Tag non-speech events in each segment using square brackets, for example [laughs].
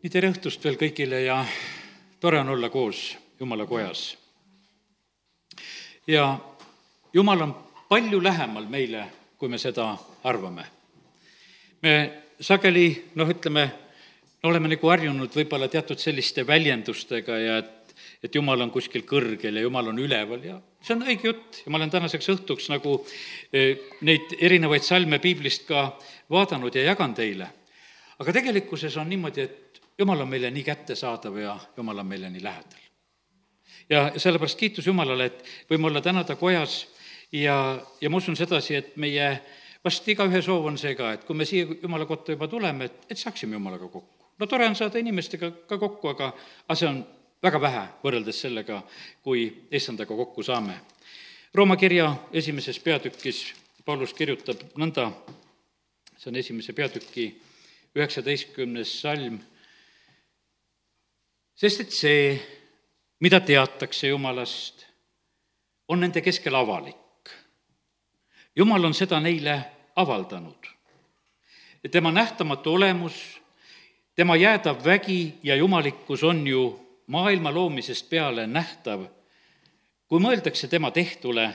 nii tere õhtust veel kõigile ja tore on olla koos Jumala kojas. ja Jumal on palju lähemal meile, kui me seda arvame. me sageli noh, ütleme, oleme nagu harjunud võib-olla teatud selliste väljendustega ja et et Jumal on kuskil kõrgel ja Jumal on üleval ja see on õige jutt ja ma olen tänaseks õhtuks nagu eh, neid erinevaid salme piiblist ka vaadanud ja jagan teile. aga tegelikkuses on niimoodi, et jumal on meile nii kättesaadav ja jumal on meile nii lähedal. ja sellepärast kiitus Jumalale, et võime olla täna ta kojas ja, ja ma usun sedasi, et meie vast igaühe soov on see ka, et kui me siia Jumala kotta juba tuleme, et, et saaksime Jumalaga kokku. no tore on saada inimestega ka kokku, aga, aga see on väga vähe võrreldes sellega, kui issandaga kokku saame. Rooma kirja esimeses peatükis Paulus kirjutab nõnda, see on esimese peatüki üheksateistkümnes salm sest et see, mida teatakse Jumalast, on nende keskel avalik. Jumal on seda neile avaldanud. tema nähtamatu olemus, tema jäädav vägi ja jumalikkus on ju maailma loomisest peale nähtav, kui mõeldakse tema tehtule,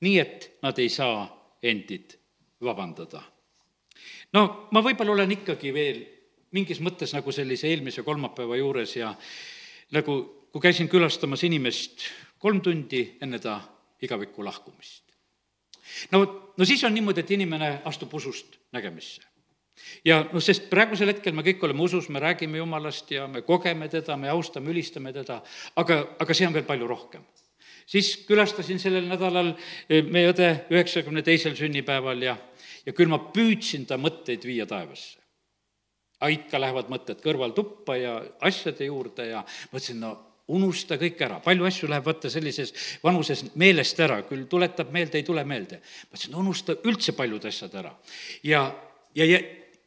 nii et nad ei saa endid vabandada. no ma võib-olla olen ikkagi veel mingis mõttes nagu sellise eelmise kolmapäeva juures ja nagu, kui käisin külastamas inimest kolm tundi enne ta igavikku lahkumist. no, no siis on niimoodi, et inimene astub usust nägemisse ja noh, sest praegusel hetkel me kõik oleme usus, me räägime Jumalast ja me kogeme teda, me austame, ülistame teda, aga, aga see on veel palju rohkem. siis külastasin sellel nädalal eh, meie õde üheksakümne teisel sünnipäeval ja, ja küll ma püüdsin ta mõtteid viia taevasse aga ikka lähevad mõtted kõrvaltuppa ja asjade juurde ja mõtlesin, no unusta kõik ära, palju asju läheb vaata sellises vanuses meelest ära, küll tuletab meelde, ei tule meelde. mõtlesin, no unusta üldse paljud asjad ära. ja, ja, ja,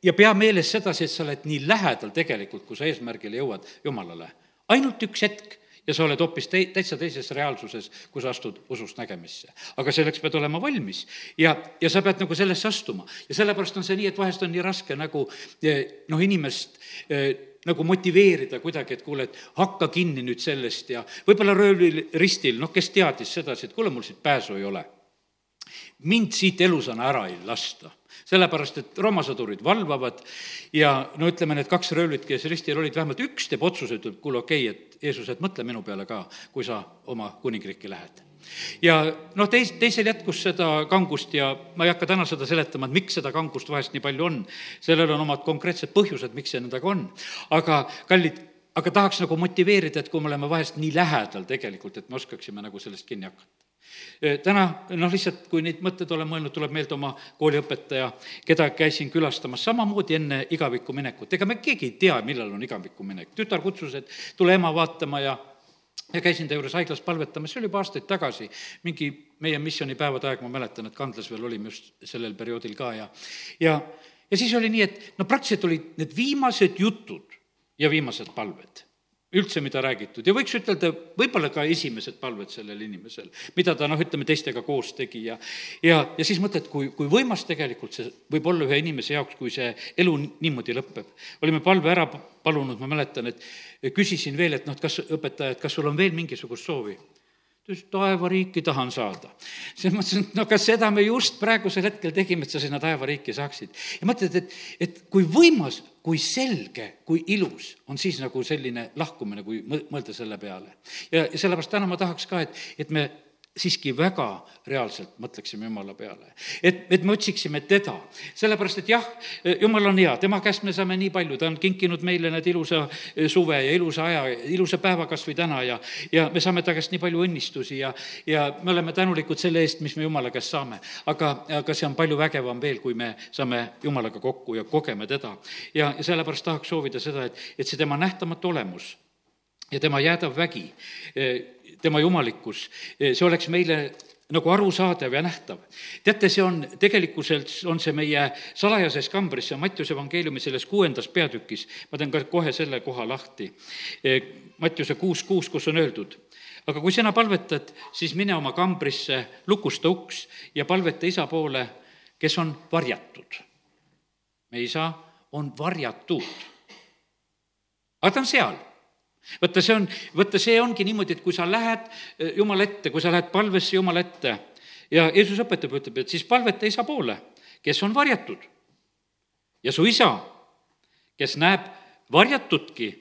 ja pea meeles sedasi, et sa oled nii lähedal tegelikult, kui sa eesmärgile jõuad Jumalale. ainult üks hetk ja sa oled hoopis tei-, täitsa teises reaalsuses, kui sa astud usust nägemisse. aga selleks pead olema valmis ja, ja sa pead nagu sellesse astuma. ja sellepärast on see nii, et vahest on nii raske nagu eh, noh, inimest eh, nagu motiveerida kuidagi, et kuule, et hakka kinni nüüd sellest ja võib-olla röövlil ristil, noh, kes teadis sedasi, et kuule, mul siit pääsu ei ole. mind siit elusana ära ei lasta sellepärast et Rooma sõdurid valvavad ja no ütleme, need kaks röövlit, kes ristil olid, vähemalt üks teeb otsuse, ütleb, kuule, okei okay,, et Jeesus, et mõtle minu peale ka, kui sa oma kuningriiki lähed. Ja noh, teis, teisel jätkus seda kangust ja ma ei hakka täna seda seletama, et miks seda kangust vahest nii palju on, sellel on omad konkreetsed põhjused, miks see nõndaga on. aga kallid, aga tahaks nagu motiveerida, et kui me oleme vahest nii lähedal tegelikult, et me oskaksime nagu sellest kinni hakata täna noh, lihtsalt kui neid mõtteid olen mõelnud, tuleb meelde oma kooliõpetaja, keda käisin külastamas samamoodi enne igavikku minekut. ega me keegi ei tea, millal on igavikku minek. tütar kutsus, et tule ema vaatama ja ja käisin ta juures haiglas palvetamas, see oli juba aastaid tagasi, mingi meie missioonipäevade aeg, ma mäletan, et Kandlas veel olime just sellel perioodil ka ja ja, ja siis oli nii, et no praktiliselt olid need viimased jutud ja viimased palved üldse, mida räägitud ja võiks ütelda, võib-olla ka esimesed palved sellel inimesel, mida ta noh, ütleme teistega koos tegi ja ja, ja siis mõtled, kui, kui võimas tegelikult see võib olla ühe inimese jaoks, kui see elu niimoodi lõpeb. olime palve ära palunud, ma mäletan, et küsisin veel, et noh, et kas õpetaja, et kas sul on veel mingisugust soovi ta ütles, taevariiki tahan saada. siis mõtlesin, et no kas seda me just praegusel hetkel tegime, et sa sinna taevariiki saaksid. ja mõtled, et, et kui võimas kui selge, kui ilus on siis nagu selline lahkumine, kui mõelda selle peale. ja, sellepärast täna ma tahaks ka, et, et me siiski väga reaalselt mõtleksime Jumala peale. et, et me otsiksime teda, sellepärast et jah, Jumal on hea, tema käest me saame nii palju, ta on kinkinud meile need ilusa suve ja ilusa aja, ilusa päeva kas või täna ja ja me saame ta käest nii palju õnnistusi ja, ja me oleme tänulikud selle eest, mis me Jumala käest saame. aga, aga see on palju vägevam veel, kui me saame Jumalaga kokku ja kogeme teda. ja, ja sellepärast tahaks soovida seda, et, et see tema nähtamatu olemus ja tema jäädav vägi tema jumalikkus, see oleks meile nagu arusaadav ja nähtav. teate, see on, tegelikkuselt on see meie salajases kambris, see on Mattiuse evangeeliumi selles kuuendas peatükis, ma teen ka kohe selle koha lahti. Mattiuse kuus kuus, kus on öeldud, aga kui sina palvetad, siis mine oma kambrisse, lukusta uks ja palveta isa poole, kes on varjatud. meie isa on varjatud aga ta on seal vaata, see on, vaata, see ongi niimoodi, et kui sa lähed eh, Jumala ette, kui sa lähed palvesse Jumala ette ja Jeesus õpetab, ütleb, et siis palveta isa poole, kes on varjatud. ja su isa, kes näeb varjatutki,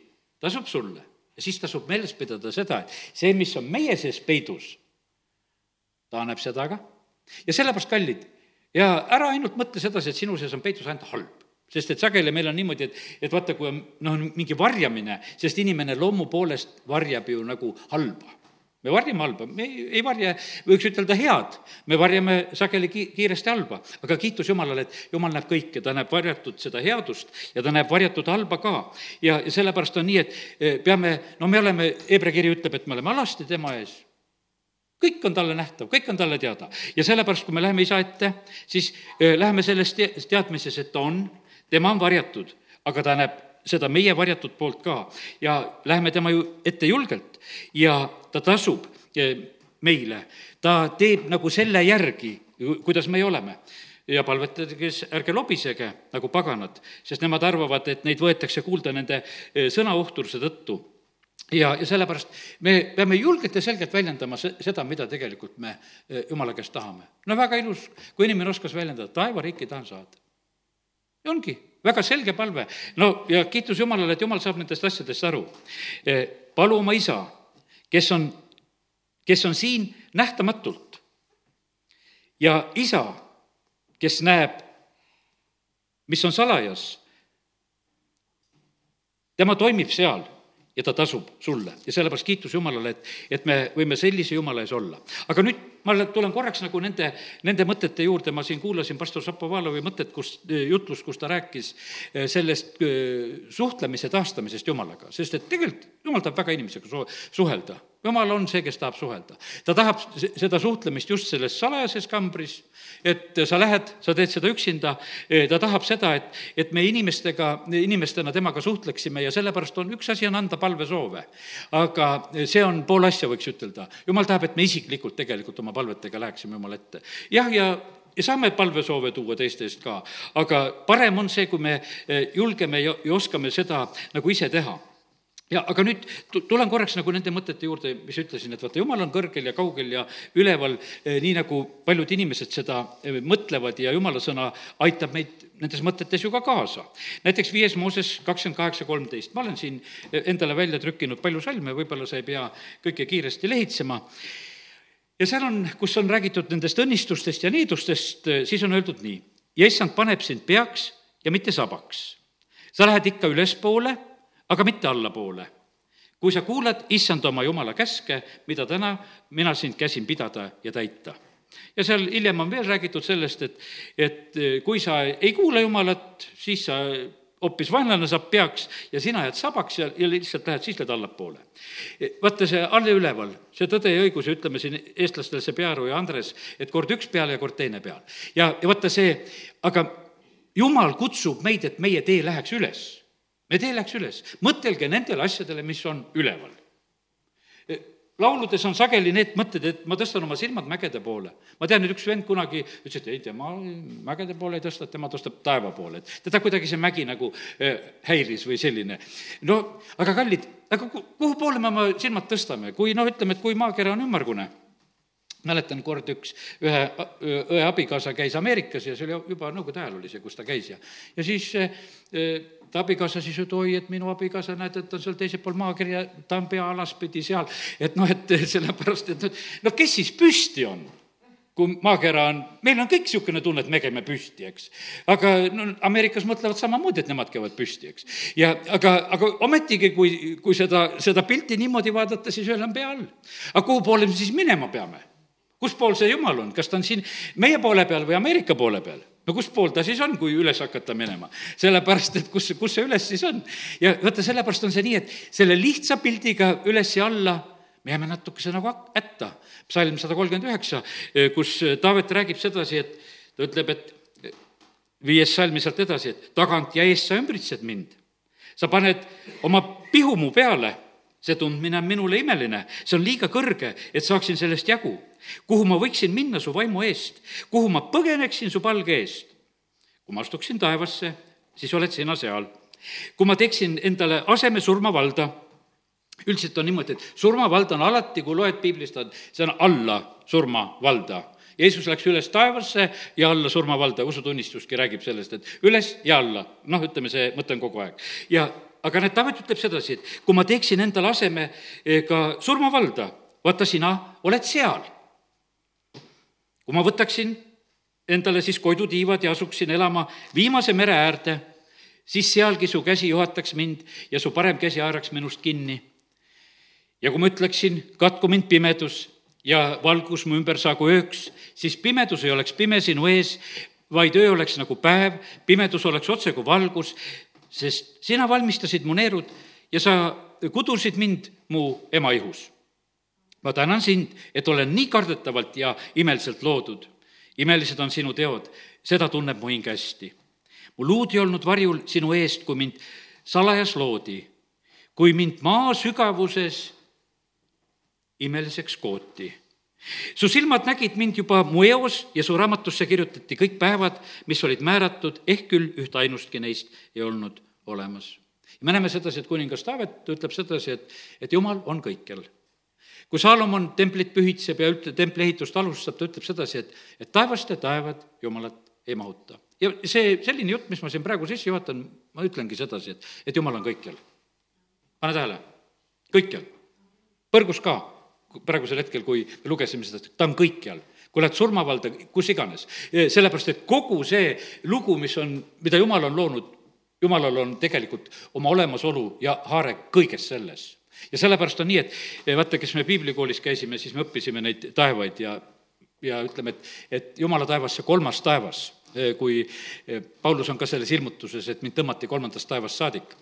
tasub sulle. ja siis tasub meeles pidada seda, et see, mis on meie sees peidus, ta näeb seda ka. ja sellepärast, kallid, ja ära ainult mõtle sedasi, et sinu sees on peidus ainult halb sest et sageli meil on niimoodi, et, et vaata, kui on noh, mingi varjamine, sest inimene loomu poolest varjab ju nagu halba. me varjame halba, me ei, ei varja, võiks ütelda head, me varjame sageli ki-, kiiresti halba, aga kiitus Jumalale, et Jumal näeb kõike, ta näeb varjatud seda headust ja ta näeb varjatud halba ka. ja, ja sellepärast on nii, et eh, peame, no me oleme, Hebra kiri ütleb, et me oleme alasti tema ees. Kõik on talle nähtav, kõik on talle teada. Ja sellepärast, kui me läheme isa ette, siis äh, läheme selles te-, teadmises, et ta on tema on varjatud, aga ta näeb seda meie varjatud poolt ka. Ja läheme tema ju ette julgelt. Ja ta tasub eh, meile, ta teeb nagu selle järgi, kuidas meie oleme. Ja palvetage, kes ärge lobisege nagu paganad, sest nemad arvavad, et neid võetakse kuulda nende eh, sõnaohtruse tõttu. ja, ja sellepärast me peame julgelt ja selgelt väljendama se-, seda, mida tegelikult me eh, jumala käest tahame. no väga ilus, kui inimene oskas väljendada, taevariiki tahan saada ongi väga selge palve. no ja kiitus Jumalale, et Jumal saab nendest asjadest aru. E, palu oma isa, kes on, kes on siin nähtamatult. ja isa, kes näeb, mis on salajas, tema toimib seal ja ta tasub sulle ja sellepärast kiitus Jumalale, et, et me võime sellise Jumala ees olla. aga nüüd ma tulen korraks nagu nende, nende mõtete juurde, ma siin kuulasin pastor Šapovalovi mõtet, kus, jutlust, kus ta rääkis eh, sellest eh, suhtlemise taastamisest Jumalaga, sest et tegelikult Jumal tahab väga inimesega su-, suhelda. Jumal on see, kes tahab suhelda. ta tahab seda suhtlemist just selles salajases kambris, et sa lähed, sa teed seda üksinda, ta tahab seda, et, et me inimestega, inimestena temaga suhtleksime ja sellepärast on, üks asi on anda palvesoove. aga see on pool asja, võiks ütelda. jumal tahab, et me isiklikult tegelikult oma palvetega läheksime Jumala ette. jah, ja ja saame palvesoove tuua teiste eest ka, aga parem on see, kui me eh, julgeme ja, ja oskame seda nagu ise teha ja aga nüüd tulen korraks nagu nende mõtete juurde, mis ütlesin, et vaata, jumal on kõrgel ja kaugel ja üleval, eh, nii nagu paljud inimesed seda eh, mõtlevad ja jumala sõna aitab meid nendes mõtetes ju ka kaasa. näiteks viies Mooses kakskümmend kaheksa, kolmteist, ma olen siin eh, endale välja trükkinud palju salme, võib-olla sa ei pea kõike kiiresti lehitsema, ja seal on, kus on räägitud nendest õnnistustest ja niidustest, siis on öeldud nii, ja issand paneb sind peaks ja mitte sabaks. sa lähed ikka ülespoole aga mitte allapoole. kui sa kuulad issand oma jumala käske, mida täna mina sind käsin pidada ja täita ja seal hiljem on veel räägitud sellest, et, et kui sa ei kuula Jumalat, siis sa hoopis vaenlane saab peaks ja sina jääd sabaks ja, ja lihtsalt lähed, siis lähed allapoole. vaata see all ja üleval, see tõde ja õigus ja ütleme siin eestlastel see Pearu ja Andres, et kord üks peal ja kord teine peal. ja, ja vaata see, aga Jumal kutsub meid, et meie tee läheks üles me tee läks üles, mõtelge nendele asjadele, mis on üleval. lauludes on sageli need mõtted, et ma tõstan oma silmad mägede poole. ma tean, et üks vend kunagi ütles, et ei, tema mägede poole ei tõsta, tema tõstab taeva poole, et teda kuidagi see mägi nagu äh, häiris või selline. no aga kallid, aga kuhu poole me oma silmad tõstame, kui noh, ütleme, et kui maakera on ümmargune mäletan kord üks, ühe õe abikaasa käis Ameerikas ja see oli juba nõukogude ajal oli see, kus ta käis ja, ja siis äh, ta abikaasa siis ütles, oi, et minu abikaasa, näed, et on seal teisel pool maakirja, ta on pea alaspidi seal, et noh, et [laughs] sellepärast, et no kes siis püsti on? kui maakera on, meil on kõik niisugune tunne, et me käime püsti, eks. aga no Ameerikas mõtlevad samamoodi, et nemad käivad püsti, eks. ja aga, aga ometigi, kui, kui seda, seda pilti niimoodi vaadata, siis ühel on pea all. aga kuhu poole me siis minema peame? Kus pool see jumal on, kas ta on siin meie poole peal või Ameerika poole peal? no kus pool ta siis on, kui üles hakata minema? sellepärast, et kus, kus see üles siis on? ja vaata, sellepärast on see nii, et selle lihtsa pildiga üles ja alla me jääme natukese nagu hätta. psalm sada kolmkümmend üheksa, kus Taavet räägib sedasi, et ta ütleb, et viies salmi sealt edasi, et tagant ja eest sa ümbritsed mind. sa paned oma pihu mu peale, see tundmine on minule imeline, see on liiga kõrge, et saaksin sellest jagu kuhu ma võiksin minna su vaimu eest, kuhu ma põgeneksin su palge eest. kui ma astuksin taevasse, siis oled sina seal. kui ma teeksin endale aseme surmavalda, üldiselt on niimoodi, et surmavald on alati, kui loed piiblist, on, see on alla surmavalda Jeesus läks üles taevasse ja alla surmavalda, usutunnistuski räägib sellest, et üles ja alla, noh, ütleme, see mõte on kogu aeg. ja aga näed, Taavet ütleb sedasi, et kui ma teeksin endale aseme eh, ka surmavalda, vaata, sina oled seal. kui ma võtaksin endale siis koidutiivad ja asuksin elama viimase mere äärde, siis sealgi su käsi juhataks mind ja su parem käsi haaraks minust kinni. ja kui ma ütleksin, katku mind pimedus ja valgus mu ümber saagu ööks, siis pimedus ei oleks pime sinu ees, vaid öö oleks nagu päev, pimedus oleks otse kui valgus, sest sina valmistasid mu neerud ja sa kudusid mind mu ema ihus. ma tänan sind, et olen nii kardetavalt ja imeliselt loodud. imelised on sinu teod, seda tunneb mu hing hästi. mu luud ei olnud varjul sinu eest, kui mind salajas loodi. kui mind maa sügavuses imeliseks kooti. su silmad nägid mind juba mu eos ja su raamatusse kirjutati kõik päevad, mis olid määratud, ehk küll ühtainustki neist ei olnud olemas. me näeme sedasi, et kuningas Taavet ütleb sedasi, et, et jumal on kõikjal. kui Saalomon templit pühitseb ja ütle, templi ehitust alustab, ta ütleb sedasi, et, et taevast ja taevad Jumalat ei mahuta. ja see selline jutt, mis ma siin praegu sisse juhatan, ma ütlengi sedasi, et, et Jumal on kõikjal. pane tähele, kõikjal. põrgus ka praegusel hetkel, kui me lugesime seda, ta on kõikjal kui lähed surmavalda, kus iganes. sellepärast, et kogu see lugu, mis on, mida Jumal on loonud, Jumalal on tegelikult oma olemasolu ja haare kõiges selles. ja sellepärast on nii, et vaata, kes me piiblikoolis käisime, siis me õppisime neid taevaid ja, ja ütleme, et, et Jumala taevas, see kolmas taevas, kui Paulus on ka selles ilmutuses, et mind tõmmati kolmandast taevast saadik,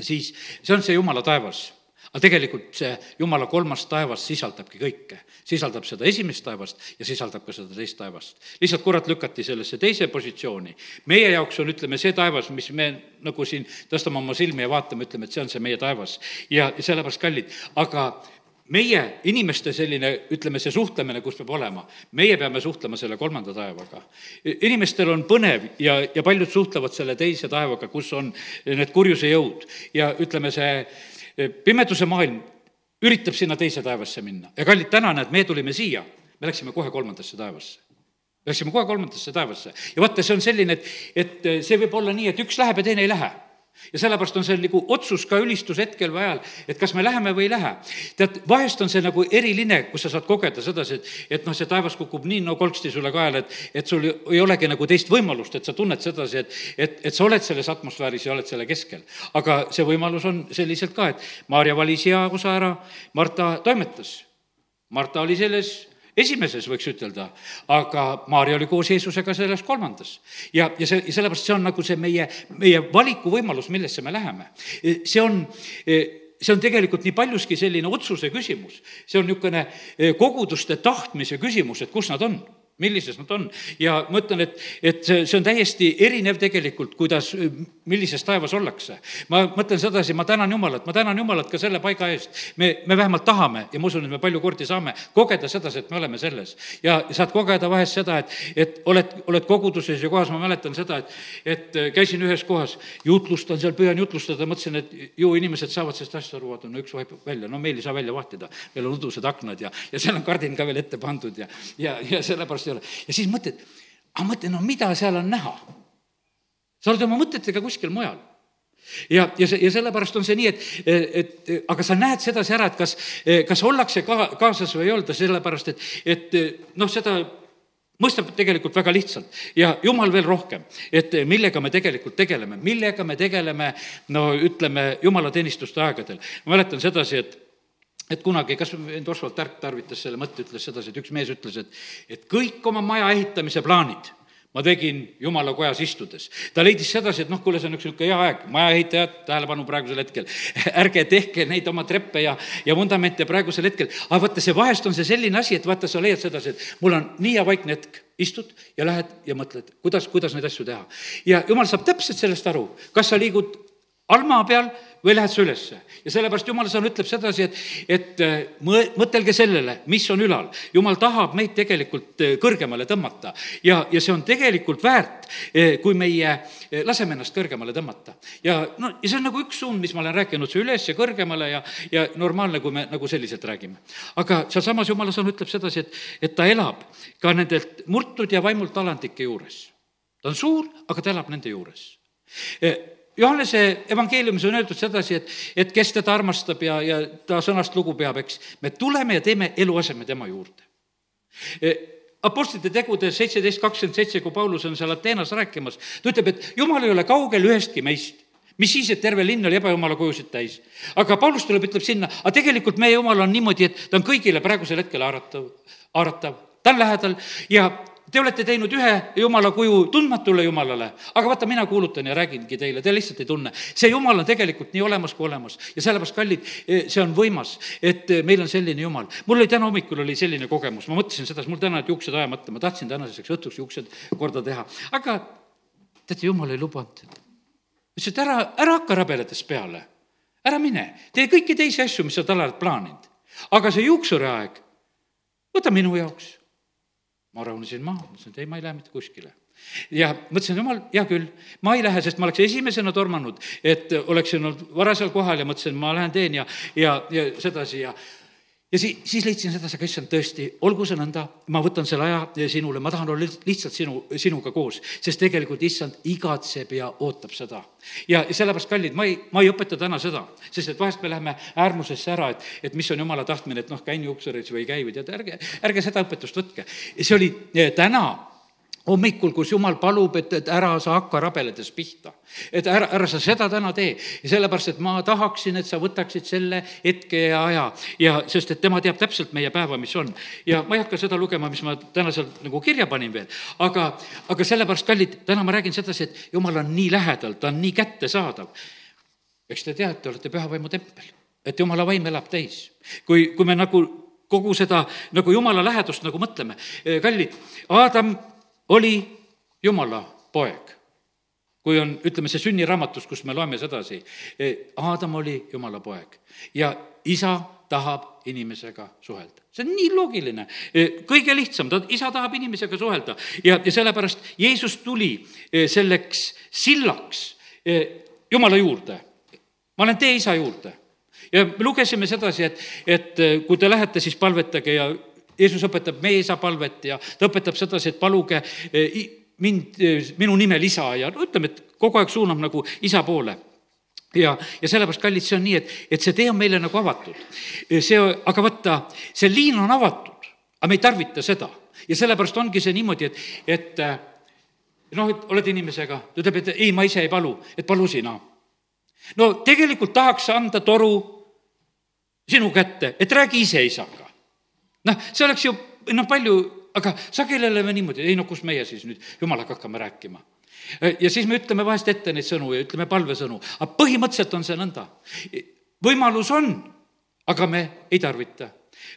siis see on see Jumala taevas aga tegelikult see Jumala kolmas taevas sisaldabki kõike. sisaldab seda esimest taevast ja sisaldab ka seda teist taevast. lihtsalt kurat lükati sellesse teise positsiooni. meie jaoks on, ütleme, see taevas, mis me nagu siin tõstame oma silmi ja vaatame, ütleme, et see on see meie taevas. ja sellepärast kallid, aga meie inimeste selline, ütleme, see suhtlemine, kus peab olema, meie peame suhtlema selle kolmanda taevaga. inimestel on põnev ja, ja paljud suhtlevad selle teise taevaga, kus on need kurjuse jõud ja ütleme, see pimeduse maailm üritab sinna teise taevasse minna. Ja kallid, täna näed, me tulime siia, me läksime kohe kolmandasse taevasse. Läksime kohe kolmandasse taevasse. Ja vaata, see on selline, et, et see võib olla nii, et üks läheb ja teine ei lähe ja sellepärast on see nagu otsus ka ülistushetkel või ajal, et kas me läheme või ei lähe. tead, vahest on see nagu eriline, kus sa saad kogeda sedasi, et, et noh, see taevas kukub nii no kolksti sulle kaela, et, et sul ei olegi nagu teist võimalust, et sa tunned sedasi, et, et, et sa oled selles atmosfääris ja oled selle keskel. aga see võimalus on selliselt ka, et Maarja valis hea osa ära, Marta toimetas. Marta oli selles esimeses, võiks ütelda, aga Maarja oli koos Jeesusega selles kolmandas. ja, ja see, sellepärast see on nagu see meie, meie valikuvõimalus, millesse me läheme. see on see on tegelikult nii paljuski selline otsuse küsimus, see on niisugune koguduste tahtmise küsimus, et kus nad on millises nad on. ja ma ütlen, et, et see, on täiesti erinev tegelikult, kuidas, millises taevas ollakse. ma mõtlen sedasi, ma tänan Jumalat, ma tänan Jumalat ka selle paiga eest. me, me vähemalt tahame ja ma usun, et me palju kordi saame kogeda sedasi, et me oleme selles. ja saad kogeda vahest seda, et, et oled, oled koguduses ja kohas, ma mäletan seda, et, et käisin ühes kohas, jutlustan seal, püüan jutlustada, mõtlesin, et ju inimesed saavad sellest asjast aru, vaata, no üks vahib välja, no meil ei saa välja vahtida. meil on udused aknad ja, ja seal on kardin ka veel ette pandud ja, ja, ja sellepärast ei ole. ja siis mõtled, aga mõtle, no mida seal on näha? sa oled oma mõtetega kuskil mujal ja, ja see, ja sellepärast on see nii, et, et aga sa näed sedasi ära, et kas, kas ollakse ka kaasas või ei olda, sellepärast et, et noh, seda mõistab tegelikult väga lihtsalt ja jumal veel rohkem, et millega me tegelikult tegeleme, millega me tegeleme, no ütleme, jumalateenistuste aegadel. ma mäletan sedasi, et et kunagi, kas vend Oswald Tärk tarvitas selle mõtte, ütles sedasi, et üks mees ütles, et, et kõik oma maja ehitamise plaanid ma tegin jumala kojas istudes. ta leidis sedasi, et noh, kuule, see on üks niisugune hea aeg, majaehitajad, tähelepanu praegusel hetkel, [laughs] ärge tehke neid oma treppe ja, ja vundamente praegusel hetkel. aga vaata, see vahest on see selline asi, et vaata, sa leiad sedasi, et mul on nii hea vaikne hetk, istud ja lähed ja mõtled, kuidas, kuidas neid asju teha. ja jumal saab täpselt sellest aru, kas sa liigud allmaa peal või lähed sa ülesse. ja sellepärast jumala sõna ütleb sedasi, et, et äh, mõ-, mõtelge sellele, mis on ülal. jumal tahab meid tegelikult äh, kõrgemale tõmmata ja, ja see on tegelikult väärt, äh, kui meie laseme ennast kõrgemale tõmmata. ja no, ja see on nagu üks suund, mis ma olen rääkinud, see üles ja kõrgemale ja, ja normaalne, kui me nagu selliselt räägime. aga sealsamas jumala sõna ütleb sedasi, et, et ta elab ka nendelt murtud ja vaimult alandlike juures. ta on suur, aga ta elab nende juures Johannese evangeeliumis on öeldud sedasi, et, et kes teda armastab ja, ja ta sõnast lugu peab, eks, me tuleme ja teeme eluaseme tema juurde. E, Apostlite tegude seitseteist kakskümmend seitse, kui Paulus on seal Ateenas rääkimas, ta ütleb, et jumal ei ole kaugel ühestki meist mis siis, et terve linn oli ebajumala kujusid täis. aga Paulus tuleb, ütleb sinna, aga tegelikult meie jumal on niimoodi, et ta on kõigile praegusel hetkel haaratav, haaratav, ta on lähedal ja Te olete teinud ühe jumala kuju tundmatule jumalale, aga vaata, mina kuulutan ja räägingi teile, te lihtsalt ei tunne. see jumal on tegelikult nii olemas kui olemas ja sellepärast, kallid, eh, see on võimas, et eh, meil on selline jumal. mul oli täna hommikul oli selline kogemus, ma mõtlesin seda, mul täna olid juuksed ajamata, ma tahtsin tänaseks õhtuks juuksed korda teha, aga teate, jumal ei lubanud. ütles, et ära, ära hakka rabelatest peale, ära mine, tee kõiki teisi asju, mis sa tal oled plaaninud. aga see juuksuriaeg, võta minu jaoks ma rahunesin maha, mõtlesin, et ei, ma ei lähe mitte kuskile. Ja mõtlesin, jumal, hea küll, ma ei lähe, sest ma oleks esimesena tormanud, et oleksin olnud varasel kohal ja mõtlesin, ma lähen teen ja, ja, ja sedasi ja ja si-, siis leidsin sedasi, aga issand, tõesti, olgu see nõnda, ma võtan selle aja sinule, ma tahan olla lihtsalt sinu, sinuga koos, sest tegelikult issand igatseb ja ootab seda. ja, ja sellepärast, kallid, ma ei, ma ei õpeta täna seda, sest et vahest me läheme äärmusesse ära, et, et mis on jumala tahtmine, et noh, käin juuksuris või ei käi või tead, ärge, ärge seda õpetust võtke. see oli eh, täna hommikul, kus jumal palub, et, et ära sa hakka rabeledes pihta. et ära, ära sa seda täna tee. sellepärast, et ma tahaksin, et sa võtaksid selle hetke ja aja ja sest, et tema teab täpselt meie päeva, mis on. ja ma ei hakka seda lugema, mis ma täna seal nagu kirja panin veel, aga, aga sellepärast, kallid, täna ma räägin sedasi, et jumal on nii lähedal, ta on nii kättesaadav. eks te teate, te olete pühavaimu tempel, et jumala vaim elab teis. kui, kui me nagu kogu seda nagu jumala lähedust nagu mõtleme, kallid, Aadam oli Jumala poeg. kui on, ütleme, see sünniraamatus, kus me loeme sedasi, eh, Aadam oli Jumala poeg ja isa tahab inimesega suhelda. see on nii loogiline, eh, kõige lihtsam, ta, isa tahab inimesega suhelda ja, ja sellepärast Jeesus tuli eh, selleks sillaks Jumala juurde. ma olen tee isa juurde ja me lugesime sedasi, et, et kui te lähete, siis palvetage ja Jeesus õpetab meie isa palvet ja ta õpetab sedasi, et paluge eh, mind, eh, minu nimel isa ja no ütleme, et kogu aeg suunab nagu isa poole ja, ja sellepärast, kallid, see on nii, et, et see tee on meile nagu avatud. see, aga vaata, see liin on avatud, aga me ei tarvita seda. ja sellepärast ongi see niimoodi, et, et eh, noh, et oled inimesega, ta ütleb, et ei, ma ise ei palu, et palu sina. no tegelikult tahaks anda toru sinu kätte, et räägi ise isaga noh, see oleks ju noh, palju, aga sageli oleme niimoodi, ei no kus meie siis nüüd jumalaga hakkame rääkima ja siis me ütleme vahest ette neid sõnu ja ütleme palvesõnu, aga põhimõtteliselt on see nõnda. võimalus on, aga me ei tarvita.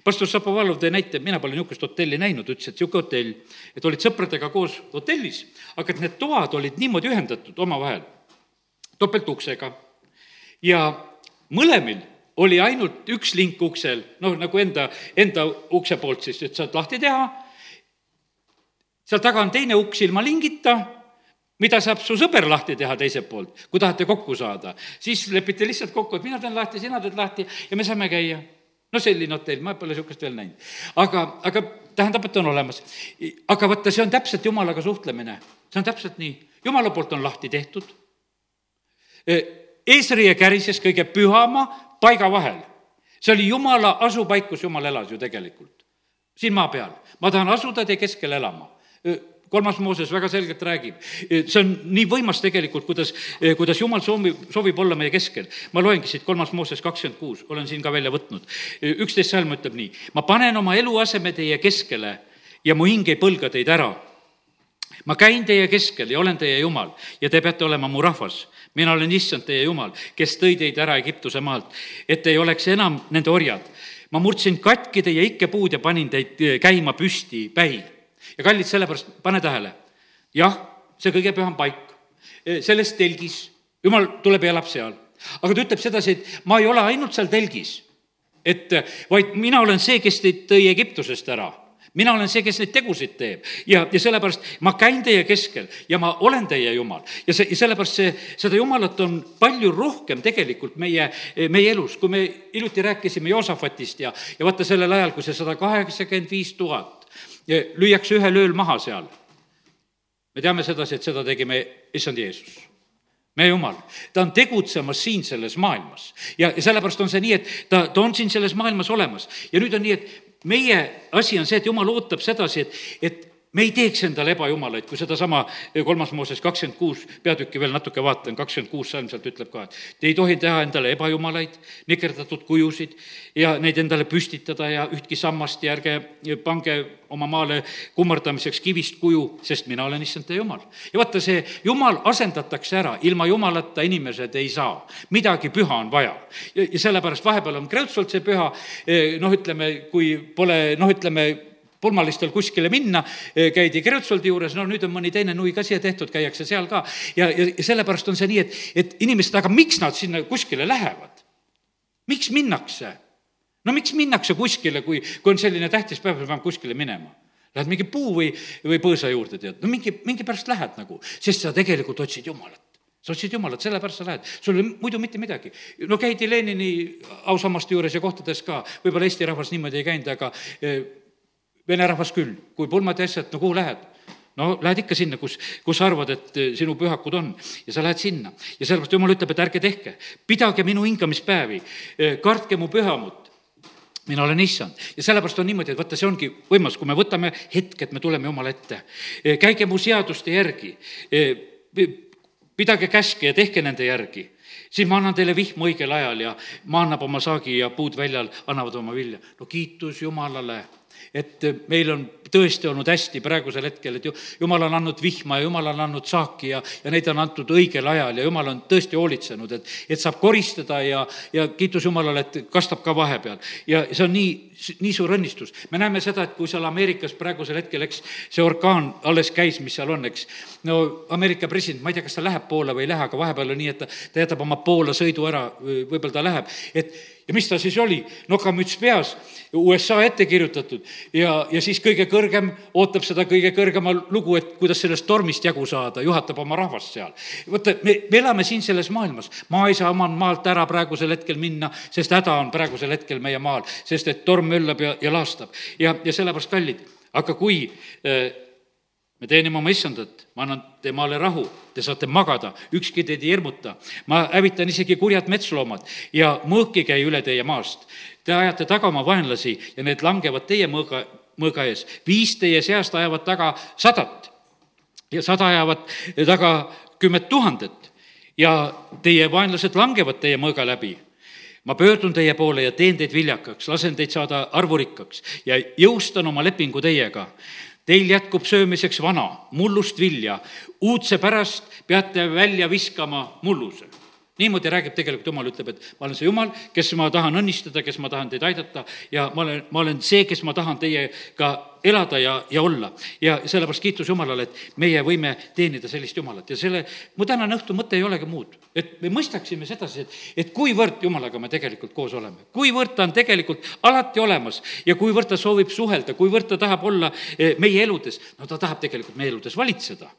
pastor Šapovalov tõi näite, mina pole niisugust hotelli näinud, ütles, et niisugune hotell, et olid sõpradega koos hotellis, aga et need toad olid niimoodi ühendatud omavahel, topeltuksega. ja mõlemil oli ainult üks link uksel, noh, nagu enda, enda ukse poolt siis, et saad lahti teha. seal taga on teine uks ilma lingita, mida saab su sõber lahti teha teiselt poolt, kui tahate kokku saada. siis lepite lihtsalt kokku, et mina teen lahti, sina teed lahti ja me saame käia. no selline hotell, ma pole niisugust veel näinud. aga, aga tähendab, et on olemas. aga vaata, see on täpselt jumalaga suhtlemine, see on täpselt nii, jumala poolt on lahti tehtud. eesriie kärises kõige pühama paiga vahel. see oli jumala asupaik, kus jumal elas ju tegelikult, siin maa peal. ma tahan asuda teie keskel elama kolmas Mooses väga selgelt räägib. see on nii võimas tegelikult, kuidas, kuidas jumal soovib, soovib olla meie keskel. ma loengi siit kolmas Mooses kakskümmend kuus, olen siin ka välja võtnud. üksteist salm ütleb nii, ma panen oma eluaseme teie keskele ja mu hing ei põlga teid ära. ma käin teie keskel ja olen teie jumal ja te peate olema mu rahvas mina olen issand teie jumal, kes tõi teid ära Egiptuse maalt, et ei oleks enam nende orjad. ma murdsin katki teie ikkepuud ja panin teid eh, käima püsti päi. ja kallid, sellepärast pane tähele, jah, see kõige püham paik, eh, selles telgis, jumal tuleb ja elab seal aga ta ütleb sedasi, et ma ei ole ainult seal telgis, et vaid mina olen see, kes teid tõi Egiptusest ära mina olen see, kes neid tegusid teeb. Ja, ja sellepärast ma käin teie keskel ja ma olen teie jumal. ja see, ja sellepärast see, seda jumalat on palju rohkem tegelikult meie, meie elus, kui me hiljuti rääkisime Joosafatist ja, ja vaata sellel ajal, kui see sada kaheksakümmend viis tuhat lüüakse ühel ööl maha seal. me teame sedasi, et seda tegi me, issand Jeesus. Meie jumal, ta on tegutsemas siin selles maailmas. Ja, ja sellepärast on see nii, et ta, ta on siin selles maailmas olemas. Ja nüüd on nii, et meie asi on see, et jumal ootab sedasi, et, et me ei teeks endale ebajumalaid, kui sedasama kolmas Mooses kakskümmend kuus peatükki veel natuke vaatan, kakskümmend kuus salm sealt ütleb ka, et te ei tohi teha endale ebajumalaid, nikerdatud kujusid ja neid endale püstitada ja ühtki sammast ja ärge pange oma maale kummardamiseks kivist kuju, sest mina olen issand teie jumal. ja vaata, see jumal asendatakse ära, ilma jumalata inimesed ei saa. midagi püha on vaja. ja, sellepärast vahepeal on kreutzvalt see püha, noh, ütleme, kui pole, noh, ütleme, pulmalistel kuskile minna, eh, käidi Kreutzwaldi juures, no nüüd on mõni teine nui ka siia tehtud, käiakse seal ka. ja, ja, sellepärast on see nii, et, et inimesed, aga miks nad sinna kuskile lähevad? miks minnakse? no miks minnakse kuskile, kui, kui on selline tähtis päev, peab kuskile minema? Lähed mingi puu või, või põõsa juurde, tead, no mingi, mingi pärast lähed nagu, sest sa tegelikult otsid Jumalat sa otsid Jumalat, sellepärast sa lähed, sul ei muidu mitte midagi. no käidi Lenini ausammaste juures ja kohtades ka, võib-olla Eesti rahvas niimoodi ei käinud, aga eh, vene rahvas küll, kui pulmad ja asjad, no kuhu lähed? no lähed ikka sinna, kus, kus arvad, et eh, sinu pühakud on. Ja sa lähed sinna. ja sellepärast jumal ütleb, et ärge tehke, pidage minu hingamispäevi, eh, kartke mu pühamut. Mina olen issand ja sellepärast on niimoodi, et vaata, see ongi võimalus, kui me võtame hetke, et me tuleme Jumala ette. Eh, käige mu seaduste järgi, pidage käske ja tehke nende järgi. Siis ma annan teile vihma õigel ajal ja maa annab oma saagi ja puud väljal annavad oma vilja. no kiitus Jumalale et meil on tõesti olnud hästi praegusel hetkel, et ju jumal on andnud vihma ja jumal on andnud saaki ja, ja neid on antud õigel ajal ja jumal on tõesti hoolitsenud, et, et saab koristada ja, ja kiitus Jumalale, et kastab ka vahepeal. ja see on nii, nii suur õnnistus. me näeme seda, et kui seal Ameerikas praegusel hetkel, eks, see orkaan alles käis, mis seal on, eks, no Ameerika president, ma ei tea, kas ta läheb Poola või ei lähe, aga vahepeal on nii, et ta, ta jätab oma Poola sõidu ära, võib-olla ta läheb, et ja mis ta siis oli, nokamüts peas USA ette kirjutatud ja, ja siis kõige kõrgem ootab seda kõige kõrgema lugu, et kuidas sellest tormist jagu saada, juhatab oma rahvast seal. vaata, me, me elame siin selles maailmas, maa ei saa oma maalt ära praegusel hetkel minna, sest häda on praegusel hetkel meie maal, sest et torm möllab ja, ja laastab ja, ja sellepärast kallid, aga kui äh, me teenime oma issandat, ma annan temale rahu, te saate magada, ükski teid ei hirmuta. ma hävitan isegi kurjad metsloomad ja mõõk ei käi üle teie maast. Te ajate taga oma vaenlasi ja need langevad teie mõõga, mõõga ees. viis teie seast ajavad taga sadat. Ja sada ajavad taga kümmet tuhandet. Ja teie vaenlased langevad teie mõõga läbi. Ma pöördun teie poole ja teen teid viljakaks, lasen teid saada arvurikkaks ja jõustan oma lepingu teiega. Teil jätkub söömiseks vana, mullust vilja, uudse pärast peate välja viskama mulluse niimoodi räägib tegelikult Jumal, ütleb, et ma olen see Jumal, kes ma tahan õnnistada, kes ma tahan teid aidata ja ma olen, ma olen see, kes ma tahan teiega elada ja, ja olla. ja sellepärast kiitus Jumalale, et meie võime teenida sellist Jumalat ja selle, mu tänane õhtu mõte ei olegi muud. et me mõistaksime sedasi, et, et kuivõrd Jumalaga me tegelikult koos oleme, kuivõrd ta on tegelikult alati olemas ja kuivõrd ta soovib suhelda, kuivõrd ta tahab olla eh, meie eludes, no ta tahab tegelikult meie eludes valitseda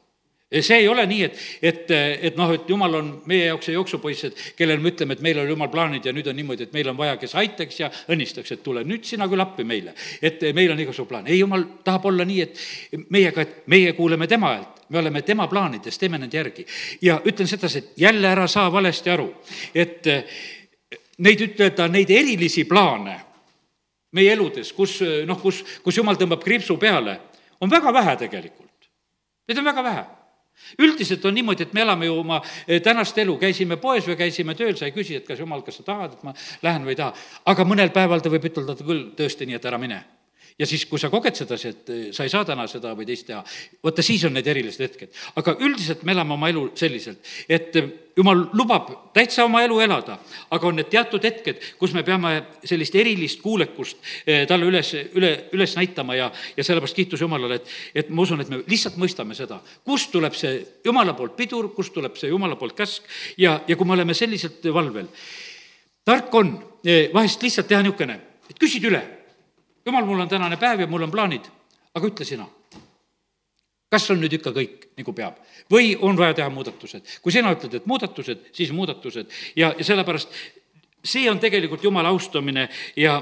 see ei ole nii, et, et, et noh, et jumal on meie jaoks see jooksupoiss, et kellele me ütleme, et meil on jumal plaanid ja nüüd on niimoodi, et meil on vaja, kes aitaks ja õnnistaks, et tule nüüd sina küll appi meile. et meil on igasugu plaan. ei, jumal tahab olla nii, et meiega, et meie kuuleme tema häält, me oleme tema plaanides, teeme nende järgi. ja ütlen sedasi, et jälle ära saa valesti aru, et neid ütelda, neid erilisi plaane meie eludes, kus noh, kus, kus jumal tõmbab kriipsu peale, on väga vähe tegelikult. Neid on väga vähe üldiselt on niimoodi, et me elame ju oma eh, tänast elu, käisime poes või käisime tööl, sa ei küsi, et kas jumal, kas sa tahad, et ma lähen või ei taha. aga mõnel päeval ta võib ütelda küll tõesti nii, et ära mine. Ja siis, kui sa koged sedasi, et eh, sa ei saa täna seda või teist teha, vaata siis on need erilised hetked. aga üldiselt me elame oma elu selliselt, et eh, jumal lubab täitsa oma elu elada, aga on need teatud hetked, kus me peame sellist erilist kuulekust eh, talle üles, üle, üles näitama ja, ja sellepärast kiitus Jumalale, et, et ma usun, et me lihtsalt mõistame seda, kust tuleb see Jumala poolt pidur, kust tuleb see Jumala poolt käsk ja, ja kui me oleme selliselt valvel. tark on vahest lihtsalt teha niisugune, et küsid üle jumal, mul on tänane päev ja mul on plaanid, aga ütle sina. kas on nüüd ikka kõik nagu peab või on vaja teha muudatused? kui sina ütled, et muudatused, siis muudatused ja, ja sellepärast see on tegelikult Jumala austamine ja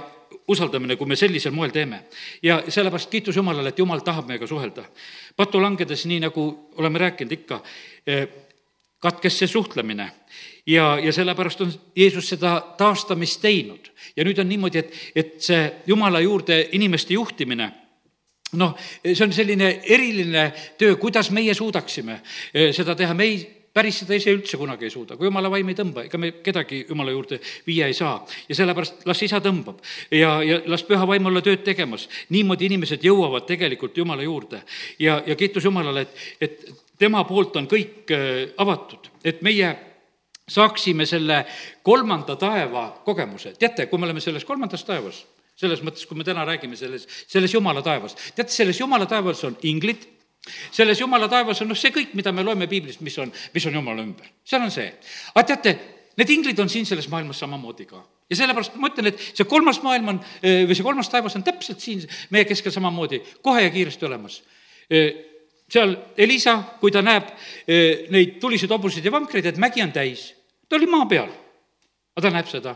usaldamine, kui me sellisel moel teeme. ja sellepärast kiitus Jumalale, et Jumal tahab meiega suhelda. patu langedes, nii nagu oleme rääkinud ikka, eh, katkes see suhtlemine ja, ja sellepärast on Jeesus seda taastamist teinud. ja nüüd on niimoodi, et, et see Jumala juurde inimeste juhtimine noh, see on selline eriline töö, kuidas meie suudaksime eh, seda teha, me ei päris seda ise üldse kunagi ei suuda, kui jumala vaim ei tõmba, ega me kedagi jumala juurde viia ei saa. ja sellepärast las isa tõmbab ja, ja las püha vaim olla tööd tegemas. niimoodi inimesed jõuavad tegelikult jumala juurde ja, ja kiitus Jumalale, et, et tema poolt on kõik eh, avatud, et meie saaksime selle kolmanda taeva kogemuse. teate, kui me oleme selles kolmandas taevas, selles mõttes, kui me täna räägime selles, selles jumala taevas, teate, selles jumala taevas on inglid, selles jumala taevas on noh, see kõik, mida me loeme piiblist, mis on, mis on jumala ümber, seal on see. aga teate, need inglid on siin selles maailmas samamoodi ka ja sellepärast ma ütlen, et see kolmas maailm on või see kolmas taevas on täpselt siin meie keskel samamoodi kohe ja kiiresti olemas seal Elisa, kui ta näeb neid tuliseid hobuseid ja vankreid, et mägi on täis ta oli maa peal, aga ta näeb seda.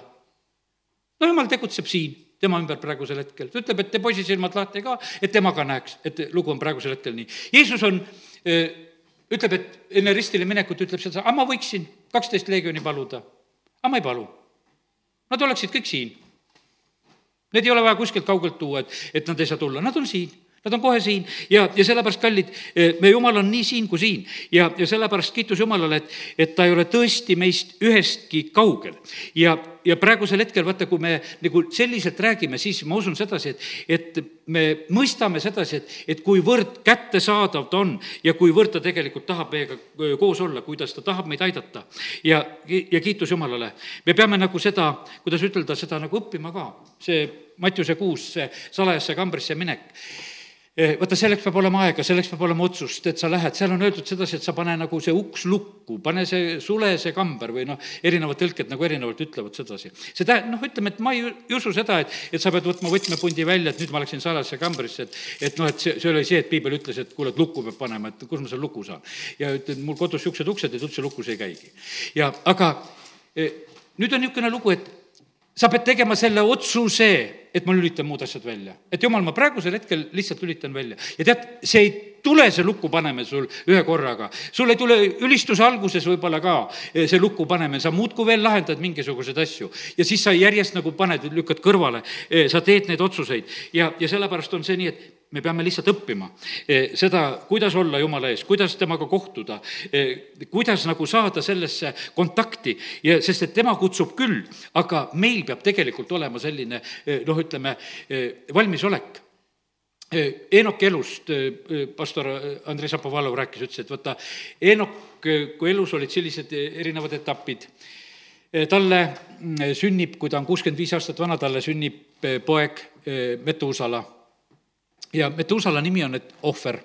no jumal tegutseb siin tema ümber praegusel hetkel, ta ütleb, et tee poisi silmad lahti ka, et tema ka näeks, et lugu on praegusel hetkel nii. Jeesus on, ütleb, et enne ristile minekut ütleb seda, aga ma võiksin kaksteist leegioni paluda, aga ma ei palu. Nad oleksid kõik siin. Need ei ole vaja kuskilt kaugelt tuua, et, et nad ei saa tulla, nad on siin Nad on kohe siin ja, ja sellepärast, kallid, eh, me Jumal on nii siin kui siin ja, ja sellepärast kiitus Jumalale, et, et ta ei ole tõesti meist ühestki kaugel. ja, ja praegusel hetkel, vaata, kui me nagu selliselt räägime, siis ma usun sedasi, et, et me mõistame sedasi, et, et kuivõrd kättesaadav ta on ja kuivõrd ta tegelikult tahab meiega eh, koos olla, kuidas ta tahab meid aidata. ja, ja kiitus Jumalale. me peame nagu seda, kuidas ütelda, seda nagu õppima ka, see Mattiuse kuus, see salajasse kambrisse minek vaata, selleks peab olema aega, selleks peab olema otsust, et sa lähed, seal on öeldud sedasi, et sa pane nagu see uks lukku, pane see, sule see kamber või noh, erinevad tõlked nagu erinevalt ütlevad sedasi. see tä-, noh, ütleme, et ma ei, ei usu seda, et, et sa pead võtma võtmepundi välja, et nüüd ma läksin salajasse kambrisse, et et noh, et see, see oli see, et piibel ütles, et kuule, et lukku peab panema, et kus ma selle luku saan. ja ütlen, mul kodus niisugused uksed, et üldse lukus ei käigi. ja aga eh, nüüd on niisugune lugu, et sa pead tegema selle otsuse, et ma lülitan muud asjad välja. et jumal, ma praegusel hetkel lihtsalt lülitan välja. ja tead, see ei tule see lukku paneme sul ühe korraga. sul ei tule ülistuse alguses võib-olla ka eh, see lukku paneme, sa muudkui veel lahendad mingisuguseid asju. ja siis sa järjest nagu paned, lükkad kõrvale, eh, sa teed neid otsuseid ja, ja sellepärast on see nii, et me peame lihtsalt õppima eh, seda, kuidas olla Jumala ees, kuidas temaga kohtuda, eh, kuidas nagu saada sellesse kontakti ja sest, et tema kutsub küll, aga meil peab tegelikult olema selline eh, noh, ütleme, valmisolek. Enoki elust pastor Andrei Šapovalov rääkis, ütles, et vaata, Enok, kui elus olid sellised erinevad etapid, talle mm, sünnib, kui ta on kuuskümmend viis aastat vana, talle sünnib poeg Metuusala ja Metusala nimi on, et ohver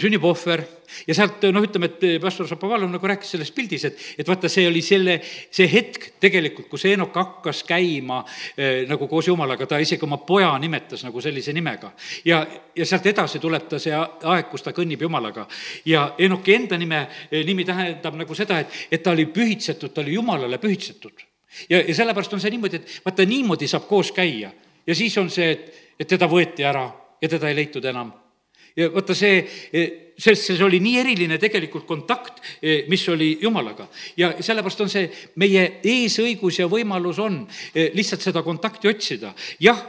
sünnib ohver ja sealt noh, ütleme, et pastor Šapovalov nagu rääkis selles pildis, et, et vaata, see oli selle, see hetk tegelikult, kus Eenok hakkas käima eh, nagu koos Jumalaga, ta isegi oma poja nimetas nagu sellise nimega. ja, ja sealt edasi tuleb ta see aeg, kus ta kõnnib Jumalaga. ja Eenoki enda nime, nimi tähendab nagu seda, et, et ta oli pühitsetud, ta oli Jumalale pühitsetud. ja, ja sellepärast on see niimoodi, et vaata, niimoodi saab koos käia ja siis on see, et, et teda võeti ära ja teda ei leitud enam. ja vaata see, sest see oli nii eriline tegelikult kontakt, mis oli Jumalaga. ja sellepärast on see meie eesõigus ja võimalus on lihtsalt seda kontakti otsida. jah,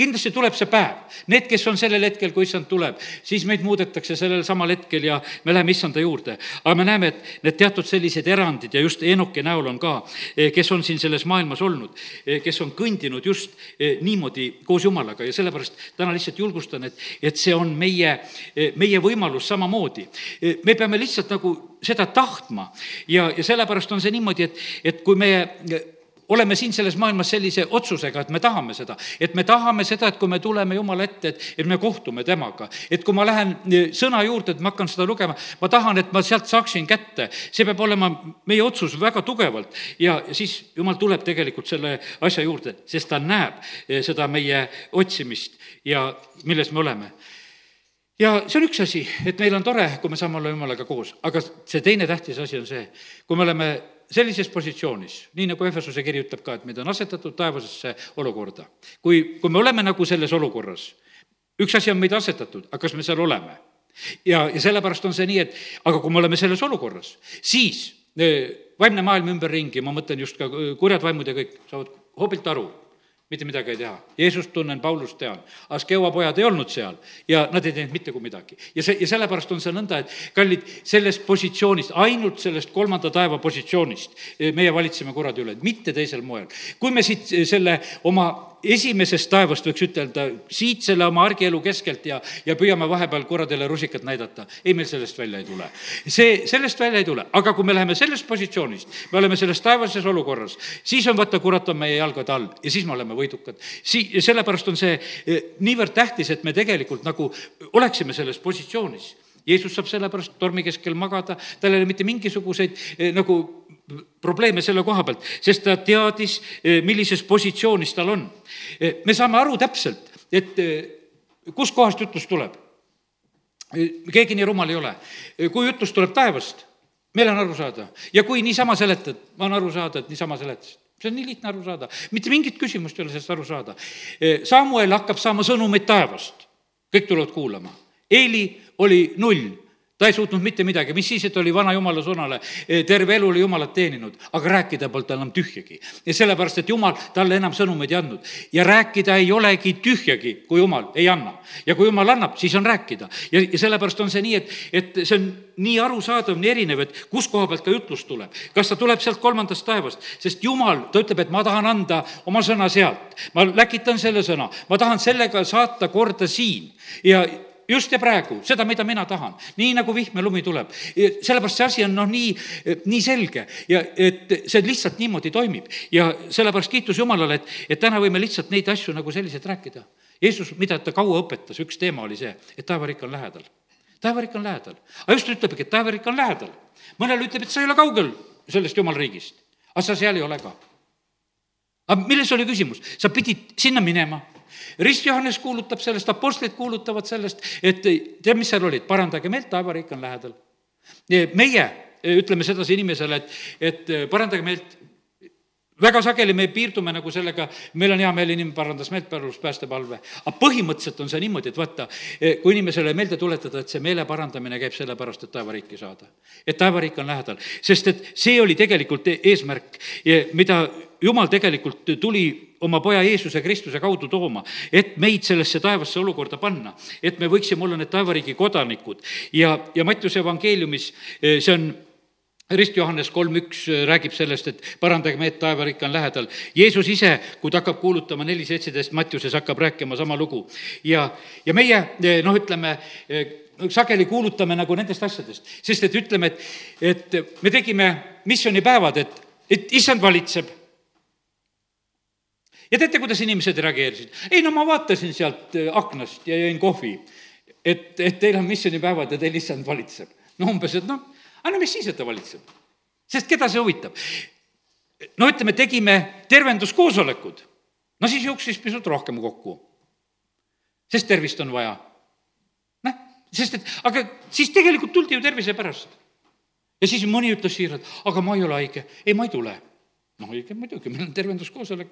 kindlasti tuleb see päev. Need, kes on sellel hetkel, kui issand tuleb, siis meid muudetakse sellel samal hetkel ja me läheme issanda juurde. aga me näeme, et need teatud sellised erandid ja just Enoki näol on ka, kes on siin selles maailmas olnud, kes on kõndinud just niimoodi koos Jumalaga ja sellepärast täna lihtsalt julgustan, et, et see on meie, meie võimalus samamoodi. me peame lihtsalt nagu seda tahtma ja, ja sellepärast on see niimoodi, et, et kui meie oleme siin selles maailmas sellise otsusega, et me tahame seda, et me tahame seda, et kui me tuleme Jumala ette, et, et me kohtume temaga. et kui ma lähen e, sõna juurde, et ma hakkan seda lugema, ma tahan, et ma sealt saaksin kätte. see peab olema meie otsus väga tugevalt ja siis Jumal tuleb tegelikult selle asja juurde, sest ta näeb e, seda meie otsimist ja milles me oleme ja see on üks asi, et meil on tore, kui me saame olla Jumalaga koos, aga see teine tähtis asi on see, kui me oleme sellises positsioonis, nii nagu Efesuse kiri ütleb ka, et meid on asetatud taevasesse olukorda. kui, kui me oleme nagu selles olukorras, üks asi on meid asetatud, aga kas me seal oleme? ja, ja sellepärast on see nii, et aga kui me oleme selles olukorras, siis eh, vaimne maailm ümberringi, ma mõtlen just ka eh, kurjad vaimud ja kõik, saavad hoobilt aru mitte midagi ei teha. Jeesust tunnen, Paulust tean. Askeua pojad ei olnud seal ja nad ei teinud mitte kui midagi. ja see, ja sellepärast on see nõnda, et kallid, sellest positsioonist, ainult sellest kolmanda taeva positsioonist eh, meie valitseme kuradi üle, mitte teisel moel. kui me siit eh, selle oma esimesest taevast võiks ütelda, siit selle oma argielu keskelt ja, ja püüame vahepeal kuradile rusikat näidata. ei, meil sellest välja ei tule. see, sellest välja ei tule, aga kui me läheme sellest positsioonist, me oleme selles taevases olukorras, siis on vaata, kurat on meie jalgade all ja siis me oleme võidukad. Sii-, sellepärast on see eh, niivõrd tähtis, et me tegelikult nagu oleksime selles positsioonis Jeesus saab sellepärast tormi keskel magada, tal ei ole mitte mingisuguseid eh, nagu probleeme selle koha pealt, sest ta teadis, eh, millises positsioonis tal on. Eh, me saame aru täpselt, et kuskohast jutlus tuleb. keegi nii rumal ei ole. kui jutlus tuleb taevast, meil on aru saada ja kui niisama seletad, on aru saada, et niisama seletasid see on nii lihtne aru saada, mitte mingit küsimust ei ole sellest aru saada. Samuel hakkab saama sõnumeid taevast, kõik tulevad kuulama. Eeli oli null ta ei suutnud mitte midagi, mis siis, et oli vana jumala sõnale, terve elu oli jumalat teeninud, aga rääkida polnud tal enam tühjagi. ja sellepärast, et jumal talle enam sõnumeid ei andnud. ja rääkida ei olegi tühjagi, kui jumal ei anna. ja kui jumal annab, siis on rääkida. ja, ja sellepärast on see nii, et, et see on nii arusaadav, nii erinev, et kus koha pealt ka jutlus tuleb. kas ta tuleb sealt kolmandast taevast, sest jumal, ta ütleb, et ma tahan anda oma sõna sealt. ma läkitan selle sõna, ma tahan sellega saata korda siin ja just ja praegu, seda, mida mina tahan, nii nagu vihm ja lumi tuleb. sellepärast see asi on noh, nii, nii selge ja et see lihtsalt niimoodi toimib ja sellepärast kiitus Jumalale, et, et täna võime lihtsalt neid asju nagu selliselt rääkida. Jeesus, mida ta kaua õpetas, üks teema oli see, et taevariik on lähedal. taevariik on lähedal, aga just ütlebki, et taevariik on lähedal. mõnele ütleb, et sa ei ole kaugel sellest jumala riigist, aga sa seal ei ole ka. aga milles oli küsimus? sa pidid sinna minema rist Johannes kuulutab sellest, apostlid kuulutavad sellest, et tead, mis seal olid, parandage meelt, taevariik on lähedal. meie ütleme sedasi inimesele, et, et parandage meelt, väga sageli me piirdume nagu sellega, meil on hea meel, inimene parandas meelt, palus päästepalve. aga põhimõtteliselt on see niimoodi, et vaata, kui inimesele meelde tuletada, et see meele parandamine käib sellepärast, et taevariiki saada. et taevariik on lähedal, sest et see oli tegelikult eesmärk, mida jumal tegelikult tuli oma poja Jeesuse Kristuse kaudu tooma, et meid sellesse taevasse olukorda panna, et me võiksime olla need taevariigi kodanikud ja, ja Mattiuse evangeeliumis see on rist Johannes kolm üks räägib sellest, et parandage meid, taevariik on lähedal. Jeesus ise, kui ta hakkab kuulutama neli seitseteist Mattiuses, hakkab rääkima sama lugu. ja, ja meie noh, ütleme, sageli kuulutame nagu nendest asjadest, sest et ütleme, et, et me tegime missioonipäevad, et, et issand valitseb ja teate, kuidas inimesed reageerisid? ei no ma vaatasin sealt äh, aknast ja jõin kohvi. et, et teil on missioonipäevad ja teil issand valitseb. no umbes, et noh, aga no mis siis, et ta valitseb? sest keda see huvitab? no ütleme, tegime tervenduskoosolekud, no siis jooksis pisut rohkem kokku. sest tervist on vaja. noh, sest et, aga siis tegelikult tuldi ju tervise pärast. ja siis mõni ütles siiralt, aga ma ei ole haige, ei, ma ei tule noh, õige muidugi, meil on tervenduskoosolek,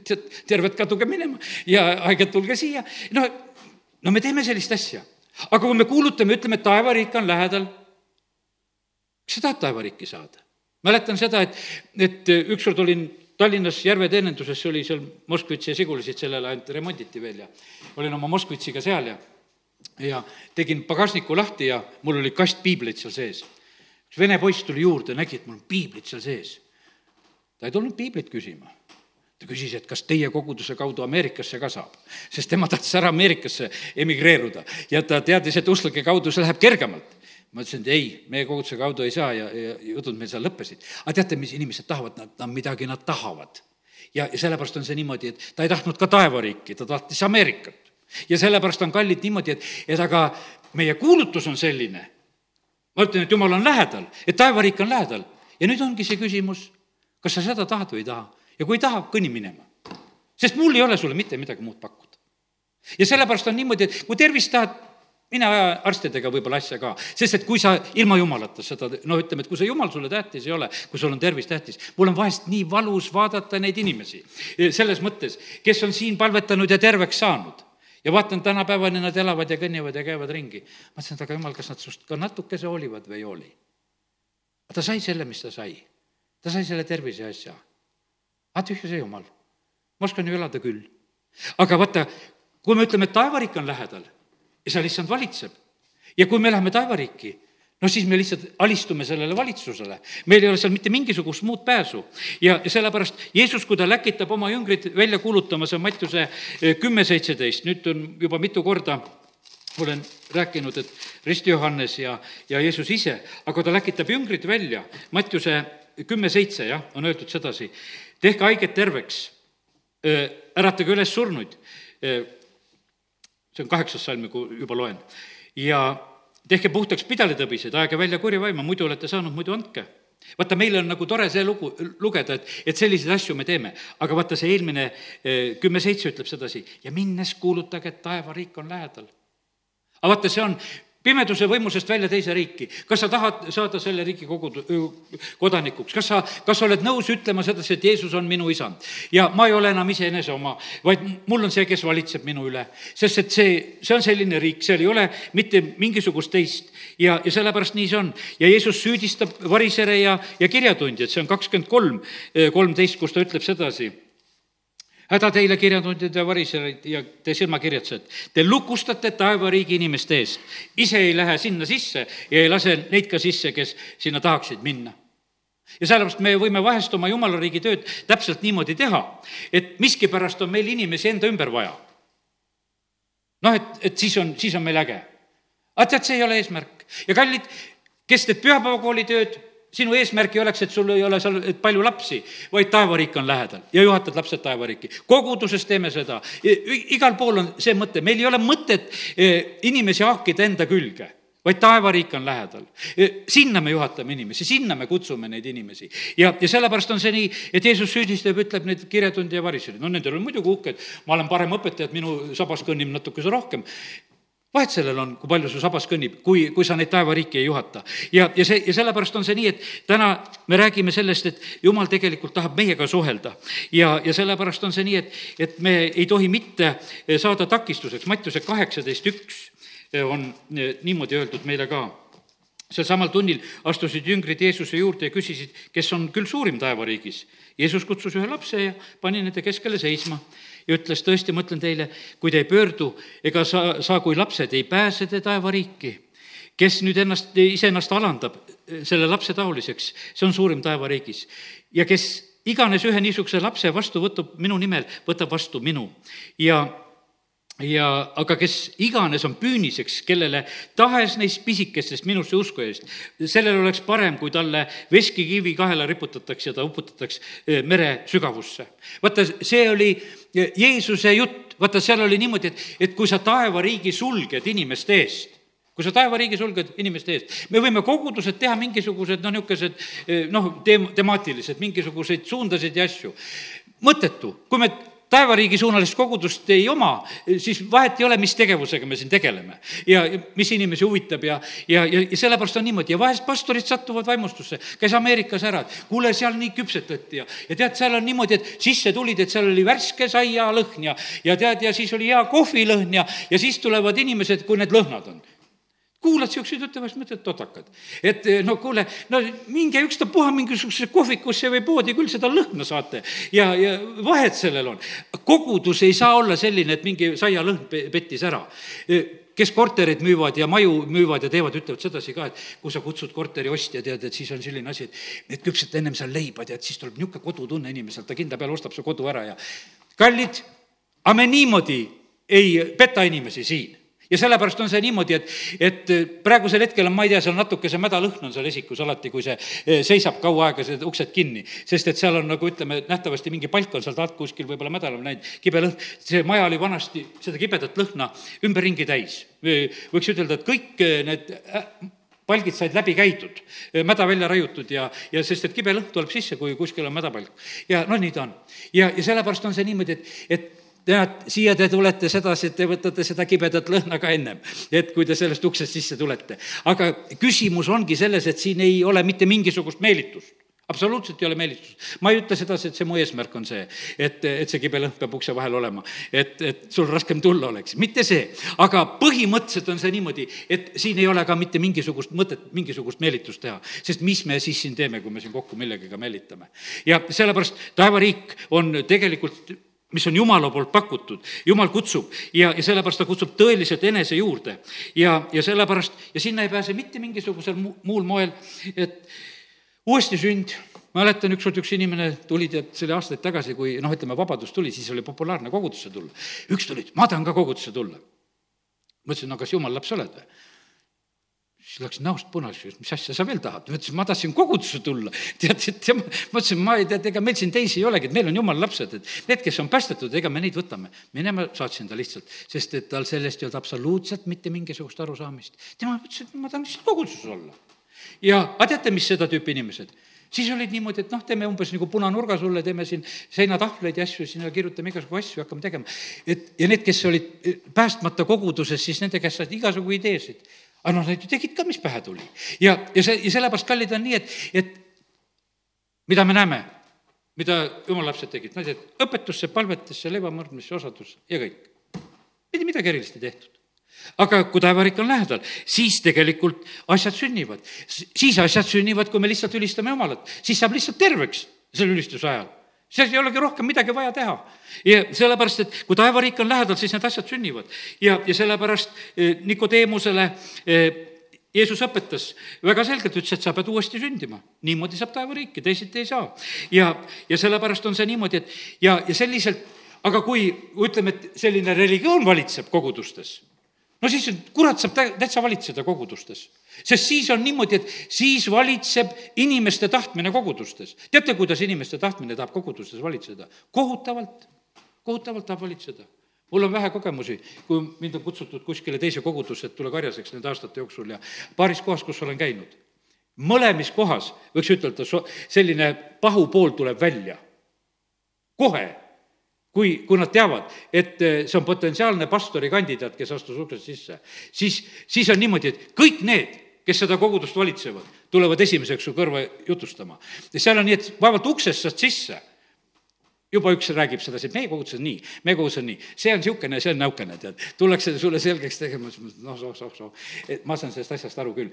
tead, terved kaduge minema ja haiged tulge siia. no, no me teeme sellist asja. aga kui me kuulutame, ütleme, et taevariik on lähedal, kas sa tahad taevariiki saada? mäletan seda, et, et ükskord olin Tallinnas Järve teeninduses, see oli seal Moskvitši ja Žigulisid sellel ajal remonditi veel ja olin oma Moskvitšiga seal ja ja tegin pagasniku lahti ja mul oli kast piibleid seal sees. üks vene poiss tuli juurde, nägi, et mul on piiblid seal sees. Ta ei tulnud piiblit küsima ta küsis, et kas teie koguduse kaudu Ameerikasse ka saab, sest tema tahtis ära Ameerikasse emigreeruda ja ta teadis, et usklike kaudu see läheb kergemalt ma ütlesin, et ei, meie koguduse kaudu ei saa ja, ja jutud meil seal lõppesid. aga teate, mis inimesed tahavad, nad, nad midagi nad tahavad. ja, ja sellepärast on see niimoodi, et ta ei tahtnud ka taevariiki, ta tahtis Ameerikat. ja sellepärast on kallid niimoodi, et, et aga meie kuulutus on selline, ma ütlen, et jumal on lähedal, et taevariik on lähedal. ja nüüd ongi see küsimus, kas sa seda tahad või ei taha ja kui ei taha, kõnni minema. sest mul ei ole sulle mitte midagi muud pakkuda. ja sellepärast on niimoodi, et kui tervist tahad, mine aja arstidega võib-olla asja ka, sest et kui sa ilma jumalata seda, no ütleme, et kui see jumal sulle tähtis ei ole, kui sul on tervis tähtis, mul on vahest nii valus vaadata neid inimesi selles mõttes, kes on siin palvetanud ja terveks saanud ja vaatan, tänapäevani nad elavad ja kõnnivad ja käivad ringi. ma mõtlesin, et aga jumal, kas nad sinust ka natukese hoolivad või ei hooli? ta sai selle, mis ta sai. Ta sai selle tervise asja. aga tühja see jumal. ma oskan ju elada küll. aga vaata, kui me ütleme, et taevariik on lähedal ja seal issand valitseb. ja kui me läheme taevariiki, no siis me lihtsalt alistume sellele valitsusele. meil ei ole seal mitte mingisugust muud pääsu. ja, sellepärast Jeesus, kui ta läkitab oma jüngrid välja kuulutama, see on Mattiuse eh, kümme seitseteist, nüüd on juba mitu korda olen rääkinud, et Risti Johannes ja, ja Jeesus ise, aga ta läkitab jüngrid välja, Mattiuse kümme seitse, jah, on öeldud sedasi, tehke haiget terveks, äratage üles surnuid. See on kaheksas salm, kui juba loen. ja tehke puhtaks pidalitõbiseid, ajage välja kuri vaima, muidu olete saanud, muidu andke. vaata, meil on nagu tore see lugu, lugeda, et, et selliseid asju me teeme, aga vaata, see eelmine kümme seitse ütleb sedasi. Ja minnes kuulutage, et taevariik on lähedal. aga vaata, see on pimeduse võimusest välja teise riiki. kas sa tahad saada selle riigi kogu, kodanikuks, kas sa, kas sa oled nõus ütlema sedasi, et Jeesus on minu isand? ja ma ei ole enam iseenese oma, vaid mul on see, kes valitseb minu üle. sest et see, see on selline riik, seal ei ole mitte mingisugust teist ja, ja sellepärast nii see on. ja Jeesus süüdistab varisere ja, ja kirjatundjat, see on kakskümmend kolm, kolmteist, kus ta ütleb sedasi häda teile, kirjatundjad ja variserid ja te silmakirjatsejad, te lukustate taevariigi inimeste eest. ise ei lähe sinna sisse ja ei lase neid ka sisse, kes sinna tahaksid minna ja sellepärast me võime vahest oma jumala riigi tööd täpselt niimoodi teha, et miskipärast on meil inimesi enda ümber vaja. noh, et, et siis on, siis on meil äge. aga tead, see ei ole eesmärk ja kallid, kes teeb pühapäevakooli tööd sinu eesmärk ei oleks, et sul ei ole seal palju lapsi, vaid taevariik on lähedal ja juhatad lapsed taevariiki. koguduses teeme seda, igal pool on see mõte, meil ei ole mõtet e, inimesi haakida enda külge vaid taevariik on lähedal. E, sinna me juhatame inimesi, sinna me kutsume neid inimesi. ja, ja sellepärast on see nii, et Jeesus süüdistab, ütleb neid kirjatundi ja variseid, no nendel on muidugi uhke, et ma olen parem õpetaja, et minu sabas kõnnib natukese rohkem vahet sellel on, kui palju su sabas kõnnib, kui, kui sa neid taevariiki ei juhata. ja, ja see, ja sellepärast on see nii, et täna me räägime sellest, et jumal tegelikult tahab meiega suhelda. ja, ja sellepärast on see nii, et, et me ei tohi mitte saada takistuseks, Mattiuse kaheksateist üks on niimoodi öeldud meile ka sel samal tunnil astusid jüngrid Jeesuse juurde ja küsisid, kes on küll suurim taevariigis. Jeesus kutsus ühe lapse ja pani nende keskele seisma ja ütles, tõesti, ma ütlen teile, kui te ei pöördu ega saa, saa kui lapsed, ei pääse te taevariiki. kes nüüd ennast, iseennast alandab selle lapse taoliseks, see on suurim taevariigis. ja kes iganes ühe niisuguse lapse vastu võtab minu nimel, võtab vastu minu. ja ja aga kes iganes on püüniseks, kellele tahes neist pisikestest minusse usku eest, sellel oleks parem, kui talle veskikivi kahela riputatakse ja ta uputatakse eh, mere sügavusse. vaata, see oli Jeesuse jutt, vaata, seal oli niimoodi, et, et kui sa taevariigi sulged inimeste eest, kui sa taevariigi sulged inimeste eest, me võime kogudused teha mingisugused noh, niisugused eh, noh, teem-, temaatilised, mingisuguseid suundasid ja asju. mõttetu, kui me taevariigi suunalist kogudust ei oma, siis vahet ei ole, mis tegevusega me siin tegeleme. ja mis inimesi huvitab ja, ja, ja, ja sellepärast on niimoodi ja vahest pastorid satuvad vaimustusse, käis Ameerikas ära, et kuule, seal nii küpsetati ja, ja tead, seal on niimoodi, et sisse tulid, et seal oli värske saialõhn ja, ja tead, ja siis oli hea kohvilõhn ja, ja siis tulevad inimesed, kui need lõhnad on kuulad siukseid jutte, vahest mõtled totakad. et eh, no kuule, no minge ükstapuha mingisugusesse kohvikusse või poodi, küll seda lõhna saate ja, ja vahet sellel on. kogudus ei saa olla selline, et mingi saialõhn pettis ära kes korterid müüvad ja maju müüvad ja teevad, ütlevad sedasi ka, et kui sa kutsud korteri ostja, tead, et siis on selline asi, et et küpseta ennem seal leiba, tead, siis tuleb niisugune kodutunne inimesel, ta kindla peale ostab su kodu ära ja kallid, aga me niimoodi ei peta inimesi siin ja sellepärast on see niimoodi, et, et praegusel hetkel on, ma ei tea, seal natuke see mäda lõhn on seal esikus alati, kui see eh, seisab kaua aega, see uksed kinni. sest et seal on nagu ütleme, nähtavasti mingi palk on sealt alt kuskil võib-olla mädanal läinud, kibe lõhn. see maja oli vanasti seda kibedat lõhna ümberringi täis. võiks ütelda, et kõik eh, need äh, palgid said läbi käidud, mäda välja raiutud ja, ja sest et kibe lõhn tuleb sisse, kui kuskil on mädapalk. ja no nii ta on. ja, ja sellepärast on see niimoodi, et, et tead, siia te tulete sedasi, et te võtate seda kibedat lõhna ka ennem, et kui te sellest uksest sisse tulete. aga küsimus ongi selles, et siin ei ole mitte mingisugust meelitust absoluutselt ei ole meelitust. ma ei ütle sedasi, et see mu eesmärk on see, et, et see kibelõhn peab ukse vahel olema, et, et sul raskem tulla oleks, mitte see. aga põhimõtteliselt on see niimoodi, et siin ei ole ka mitte mingisugust mõtet, mingisugust meelitust teha. sest mis me siis siin teeme, kui me siin kokku millegagi meelitame. ja sellepärast taevariik on tegelikult mis on Jumala poolt pakutud, Jumal kutsub ja, ja sellepärast ta kutsub tõeliselt enese juurde. ja, ja sellepärast, ja sinna ei pääse mitte mingisugusel muul moel, et uuesti sünd, mäletan, ükskord üks inimene tuli, tead, see oli aastaid tagasi, kui noh, ütleme, vabadus tuli, siis oli populaarne kogudusse tulla. üks tuli, ma tahan ka kogudusse tulla. mõtlesin, no kas jumala laps oled või? Siis läks näost punaseks, mis asja sa veel tahad? ma ütlesin, ma tahtsin kogudusse tulla. [laughs] tead, et ma mõtlesin, ma ei tea, et ega meil siin teisi ei olegi, et meil on jumala lapsed, et need, kes on päästetud, ega me neid võtame. minema saatsin ta lihtsalt, sest et tal sellest ei olnud absoluutselt mitte mingisugust arusaamist. tema ütles, et ma tahan lihtsalt koguduses olla. ja, aga teate, mis seda tüüpi inimesed? siis olid niimoodi, et noh, teeme umbes nagu punanurga sulle, teeme siin seinatahvleid ja asju, sinna kirjutame igasugu asju, hakkame tegema. et ja need, kes olid päästmata koguduses, siis nende käest said igasugu ideesid aga noh, nad ju tegid ka, mis pähe tuli. ja, ja see, ja sellepärast, kallid, on nii, et, et mida me näeme, mida jumala lapsed tegid, nad jäid õpetusse, palvetesse, leivamõrdmisse, osadus ja kõik. mitte midagi erilist ei tehtud aga kui taevarik on lähedal, siis tegelikult asjad sünnivad. siis asjad sünnivad, kui me lihtsalt ülistame Jumalat, siis saab lihtsalt terveks selle ülistuse ajal seal ei olegi rohkem midagi vaja teha. ja sellepärast, et kui taevariik on lähedal, siis need asjad sünnivad. ja, ja sellepärast eh, Nikodeemusele eh, Jeesus õpetas väga selgelt, ütles, et sa pead uuesti sündima. niimoodi saab taevariiki, teisiti ei saa. ja, ja sellepärast on see niimoodi, et ja, ja selliselt, aga kui ütleme, et selline religioon valitseb kogudustes no siis kurat saab täitsa valitseda kogudustes. sest siis on niimoodi, et siis valitseb inimeste tahtmine kogudustes. teate, kuidas inimeste tahtmine tahab kogudustes valitseda? kohutavalt, kohutavalt tahab valitseda mul on vähe kogemusi, kui mind on kutsutud kuskile teise kogudusse, et tule karjaseks nende aastate jooksul ja paaris kohas, kus olen käinud. mõlemis kohas võiks ütelda, selline pahupool tuleb välja. kohe kui, kui nad teavad, et eh, see on potentsiaalne pastorikandidaat, kes astus uksest sisse, siis, siis on niimoodi, et kõik need, kes seda kogudust valitsevad, tulevad esimeseks su kõrva jutustama. ja seal on nii, et vaevalt uksest saad sisse juba üks räägib sedasi, et meie kogudus on nii, meie kogudus on nii, see on niisugune, see on niisugune, tead. tullakse sulle selgeks tegema, noh, soh, soh, soh, et ma saan sellest asjast aru küll,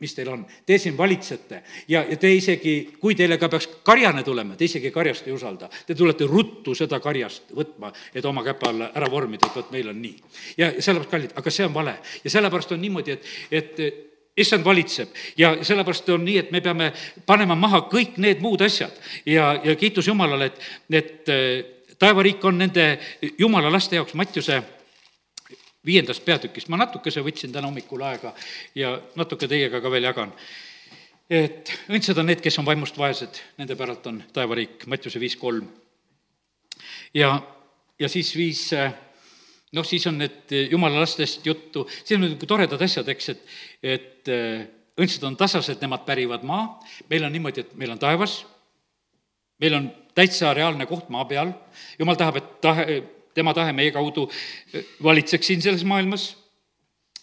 mis teil on. Te siin valitsete ja, ja te isegi, kui teile ka peaks karjane tulema, te isegi karjast ei usalda. Te tulete ruttu seda karjast võtma, et oma käpa alla ära vormida, et vot meil on nii. ja sellepärast, kallid, aga see on vale ja sellepärast on niimoodi, et, et issand valitseb ja sellepärast on nii, et me peame panema maha kõik need muud asjad ja, ja kiitus Jumalale, et, et äh, taevariik on nende jumala laste jaoks, Mattiuse viiendast peatükist, ma natukese võtsin täna hommikul aega ja natuke teiega ka veel jagan. et õndsad on need, kes on vaimust vaesed, nende päralt on taevariik, Mattiuse viis kolm. ja, ja siis viis äh, noh, siis on need eh, jumala lastest juttu, siin on nagu toredad asjad, eks, et, et eh, õndsad on tasased, nemad pärivad maa, meil on niimoodi, et meil on taevas, meil on täitsa reaalne koht maa peal, jumal tahab, et tahe, tema tahe meie kaudu eh, valitseks siin selles maailmas,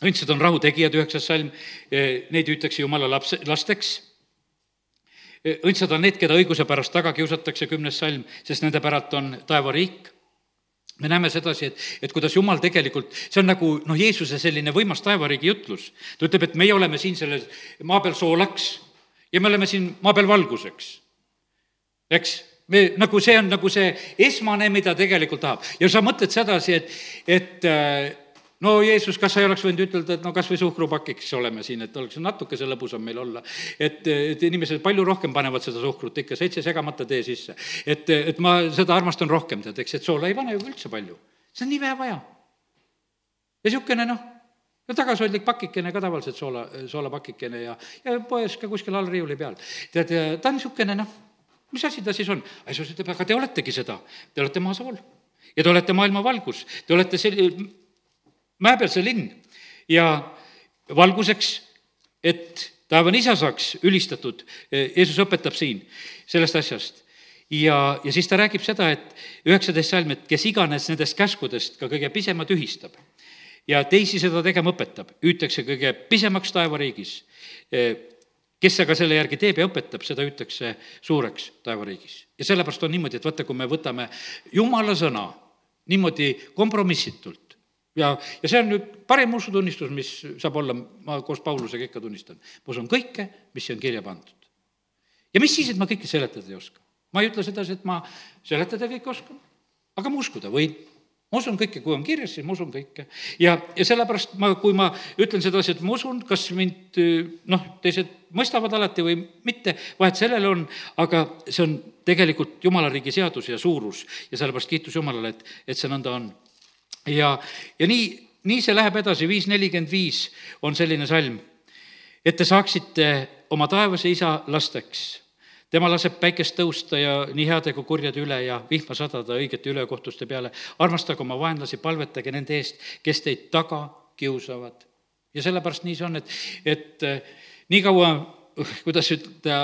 õndsad on rahutegijad, üheksas salm, neid hüütakse jumala laps, lasteks. Õndsad on need, keda õiguse pärast taga kiusatakse, kümnes salm, sest nende päralt on taevariik me näeme sedasi, et, et kuidas Jumal tegelikult, see on nagu noh, Jeesuse selline võimas taevariigi jutlus. ta ütleb, et meie oleme siin selles maa peal soolaks ja me oleme siin maa peal valguseks. eks, me, nagu see on nagu see esmane, mida tegelikult tahab. ja sa mõtled sedasi, et, et äh, no Jeesus, kas sa ei oleks võinud ütelda, et no kas või suhkrupakiks oleme siin, et oleks natukese lõbusam meil olla. et, et inimesed palju rohkem panevad seda suhkrut ikka, seitse segamata tee sisse. et, et ma seda armastan rohkem, tead, eks, et soola ei pane ju üldse palju. see on nii vähe vaja. ja niisugune noh, no tagasihoidlik pakikene ka tavaliselt soola, soolapakikene ja, ja poes ka kuskil all riiuli peal. tead, ta on niisugune noh, mis asi ta siis on? Jeesus ütleb, aga te oletegi seda, te olete maa sool ja te olete maailma valgus, te olete sel-, mäepealse linn ja valguseks, et taevane isa saaks ülistatud, Jeesus õpetab siin sellest asjast. ja, ja siis ta räägib seda, et üheksateist salm, et kes iganes nendest käskudest ka kõige pisema tühistab ja teisi seda tegema õpetab, hüütakse kõige pisemaks taevariigis. kes aga selle järgi teeb ja õpetab, seda hüütakse suureks taevariigis. ja sellepärast on niimoodi, et vaata, kui me võtame jumala sõna niimoodi kompromissitult, ja, ja see on nüüd parim usutunnistus, mis saab olla, ma koos Paulusega ikka tunnistan. ma usun kõike, mis siia on kirja pandud. ja mis siis, et ma kõike seletada ei oska? ma ei ütle sedasi, et ma seletada kõike oskan, aga ma uskuda võin ma usun kõike, kui on kirjas, siis ma usun kõike. ja, ja sellepärast ma, kui ma ütlen sedasi, et ma usun, kas mind noh, teised mõistavad alati või mitte, vahet sellel on, aga see on tegelikult Jumala riigi seadus ja suurus ja sellepärast kiitus Jumalale, et, et see nõnda on ja, ja nii, nii see läheb edasi, viis nelikümmend viis on selline salm, et te saaksite oma taevase isa lasteks. tema laseb päikest tõusta ja nii heade kui kurjade üle ja vihma sadada õigete ülekohtuste peale. armastage oma vaenlasi, palvetage nende eest, kes teid taga kiusavad. ja sellepärast nii see on, et, et eh, niikaua, kuidas ütelda,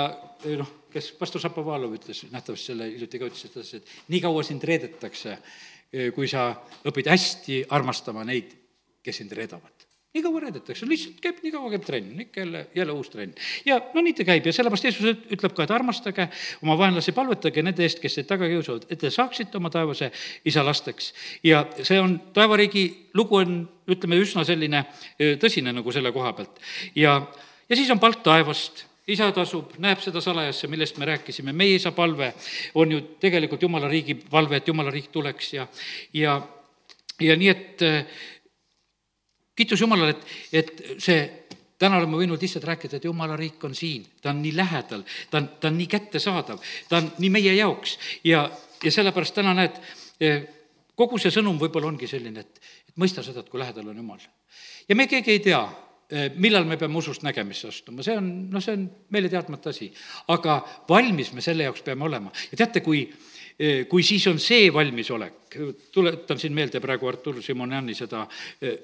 noh, kes pastor Šapovalov ütles, nähtavasti selle hiljuti ka ütles, et niikaua sind reedetakse kui sa õpid hästi armastama neid, kes sind reedavad. nii kaua reedetakse, lihtsalt käib, nii kaua käib trenn, ikka jälle, jälle uus trenn. ja no nii ta käib ja sellepärast Jeesus ütleb ka, et armastage oma vaenlasi, palvetage nende eest, kes teid taga kiusavad, et te saaksite oma taevase isa lasteks. ja see on, taevariigi lugu on, ütleme, üsna selline tõsine nagu selle koha pealt. ja, ja siis on palk taevast isa tasub, näeb seda salajasse, millest me rääkisime, meie isa palve on ju tegelikult Jumala riigi palve, et Jumala riik tuleks ja, ja, ja nii, et äh, kiitus Jumalale, et, et see täna oleme võinud lihtsalt rääkida, et jumala riik on siin, ta on nii lähedal, ta on, ta on nii kättesaadav, ta on nii meie jaoks. Ja, ja sellepärast täna näed, äh, kogu see sõnum võib-olla ongi selline, et, et mõista seda, et kui lähedal on Jumal. ja me keegi ei tea millal me peame usust nägemisse astuma, see on, noh, see on meile teadmata asi. aga valmis me selle jaoks peame olema ja teate, kui, eh, kui siis on see valmisolek, tuletan siin meelde praegu Artur Simoniani seda eh,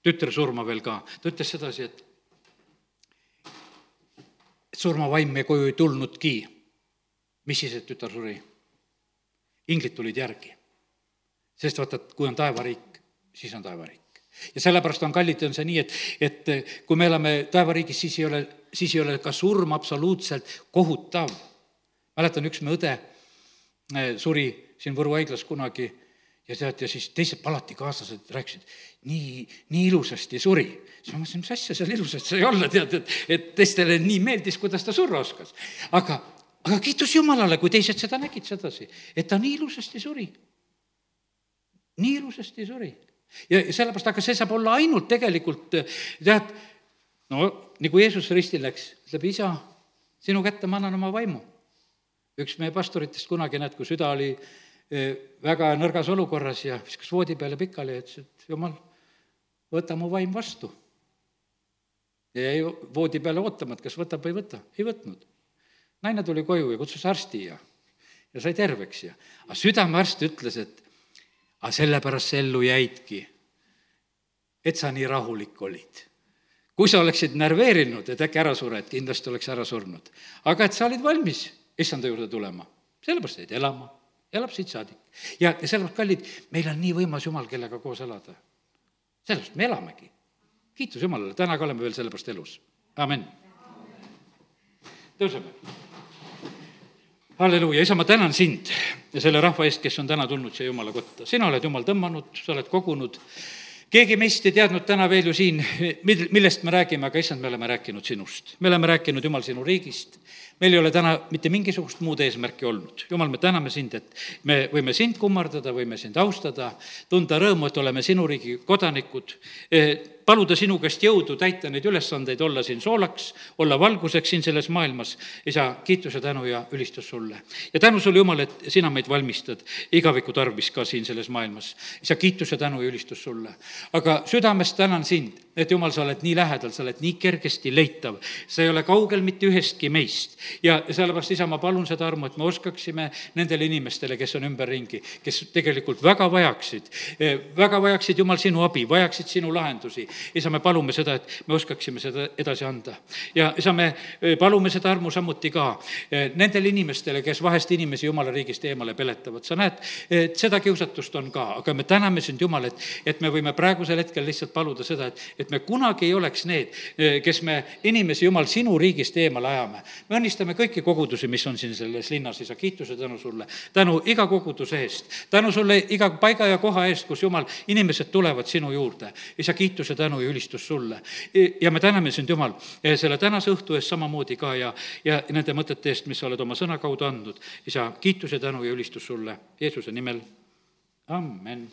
tütre surma veel ka, ta ütles sedasi, et surmavaim meie koju ei tulnudki. mis siis, et tütar suri? inglid tulid järgi. sest vaata, kui on taevariik, siis on taevariik ja sellepärast on kallid, on see nii, et, et kui me elame taevariigis, siis ei ole, siis ei ole ka surm absoluutselt kohutav. mäletan, üks me õde eh, suri siin Võru haiglas kunagi ja tead, ja siis teised palatikaaslased rääkisid, nii, nii ilusasti suri. siis ma mõtlesin, mis asja seal ilusasti sai olla, tead, et, et teistele nii meeldis, kuidas ta surra oskas. aga, aga kiitus Jumalale, kui teised seda nägid sedasi, et ta nii ilusasti suri. nii ilusasti suri ja sellepärast, aga see saab olla ainult tegelikult tead, no nagu Jeesus ristil läks, ütleb isa, sinu kätte ma annan oma vaimu. üks meie pastoritest kunagi, näed, kui süda oli eh, väga nõrgas olukorras ja viskas voodi peale pikali ja ütles, et jumal, võta mu vaim vastu. ja jäi voodi peale ootama, et kas võtab või ei võta, ei võtnud. naine tuli koju ja kutsus arsti ja, ja sai terveks ja, aga südamearst ütles, et aga sellepärast sa ellu jäidki, et sa nii rahulik olid. kui sa oleksid närveerinud, et äkki ära sured, kindlasti oleks ära surnud. aga et sa olid valmis issanda juurde tulema, sellepärast jäid elama, elab siit saadik. ja, ja sellepärast, kallid, meil on nii võimas Jumal, kellega koos elada. sellepärast me elamegi. kiitus Jumalale, täna ka oleme veel sellepärast elus, amin. tõuseme halleluuja, isa, ma tänan sind selle rahva eest, kes on täna tulnud siia Jumala kotta. sina oled Jumal tõmmanud, sa oled kogunud. keegi meist ei teadnud täna veel ju siin, mil-, millest me räägime, aga issand, me oleme rääkinud sinust. me oleme rääkinud, Jumal, sinu riigist. Meil ei ole täna mitte mingisugust muud eesmärki olnud. Jumal, me täname sind, et me võime sind kummardada, võime sind austada, tunda rõõmu, et oleme sinu riigi kodanikud paluda sinu käest jõudu täita neid ülesandeid, olla siin soolaks, olla valguseks siin selles maailmas. isa, kiituse, tänu ja ülistus sulle. ja tänu sulle, Jumal, et sina meid valmistad igaviku tarvis ka siin selles maailmas. isa, kiituse, tänu ja ülistus sulle. aga südamest tänan sind, et Jumal, sa oled nii lähedal, sa oled nii kergesti leitav. sa ei ole kaugel mitte ühestki meist. ja sellepärast, isa, ma palun seda armu, et me oskaksime nendele inimestele, kes on ümberringi, kes tegelikult väga vajaksid, väga vajaksid, Jumal, sinu abi, vajaksid sinu lahendusi isa, me palume seda, et me oskaksime seda edasi anda. ja isa, me eh, palume seda armu samuti ka eh, nendele inimestele, kes vahest inimesi jumala riigist eemale peletavad. sa näed, et seda kiusatust on ka, aga me täname sind, Jumal, et, et me võime praegusel hetkel lihtsalt paluda seda, et, et me kunagi ei oleks need, eh, kes me inimesi, Jumal, sinu riigist eemale ajame. me õnnistame kõiki kogudusi, mis on siin selles linnas, isa, kiituse tänu sulle. tänu iga koguduse eest, tänu sulle iga paiga ja koha eest, kus, Jumal, inimesed tulevad sinu juurde. isa, kiituse tänu ja ülistus sulle. ja me täname sind, Jumal, selle tänase õhtu eest samamoodi ka ja, ja nende mõtete eest, mis sa oled oma sõna kaudu andnud. isa, kiitus ja tänu ja ülistus sulle Jeesuse nimel, amen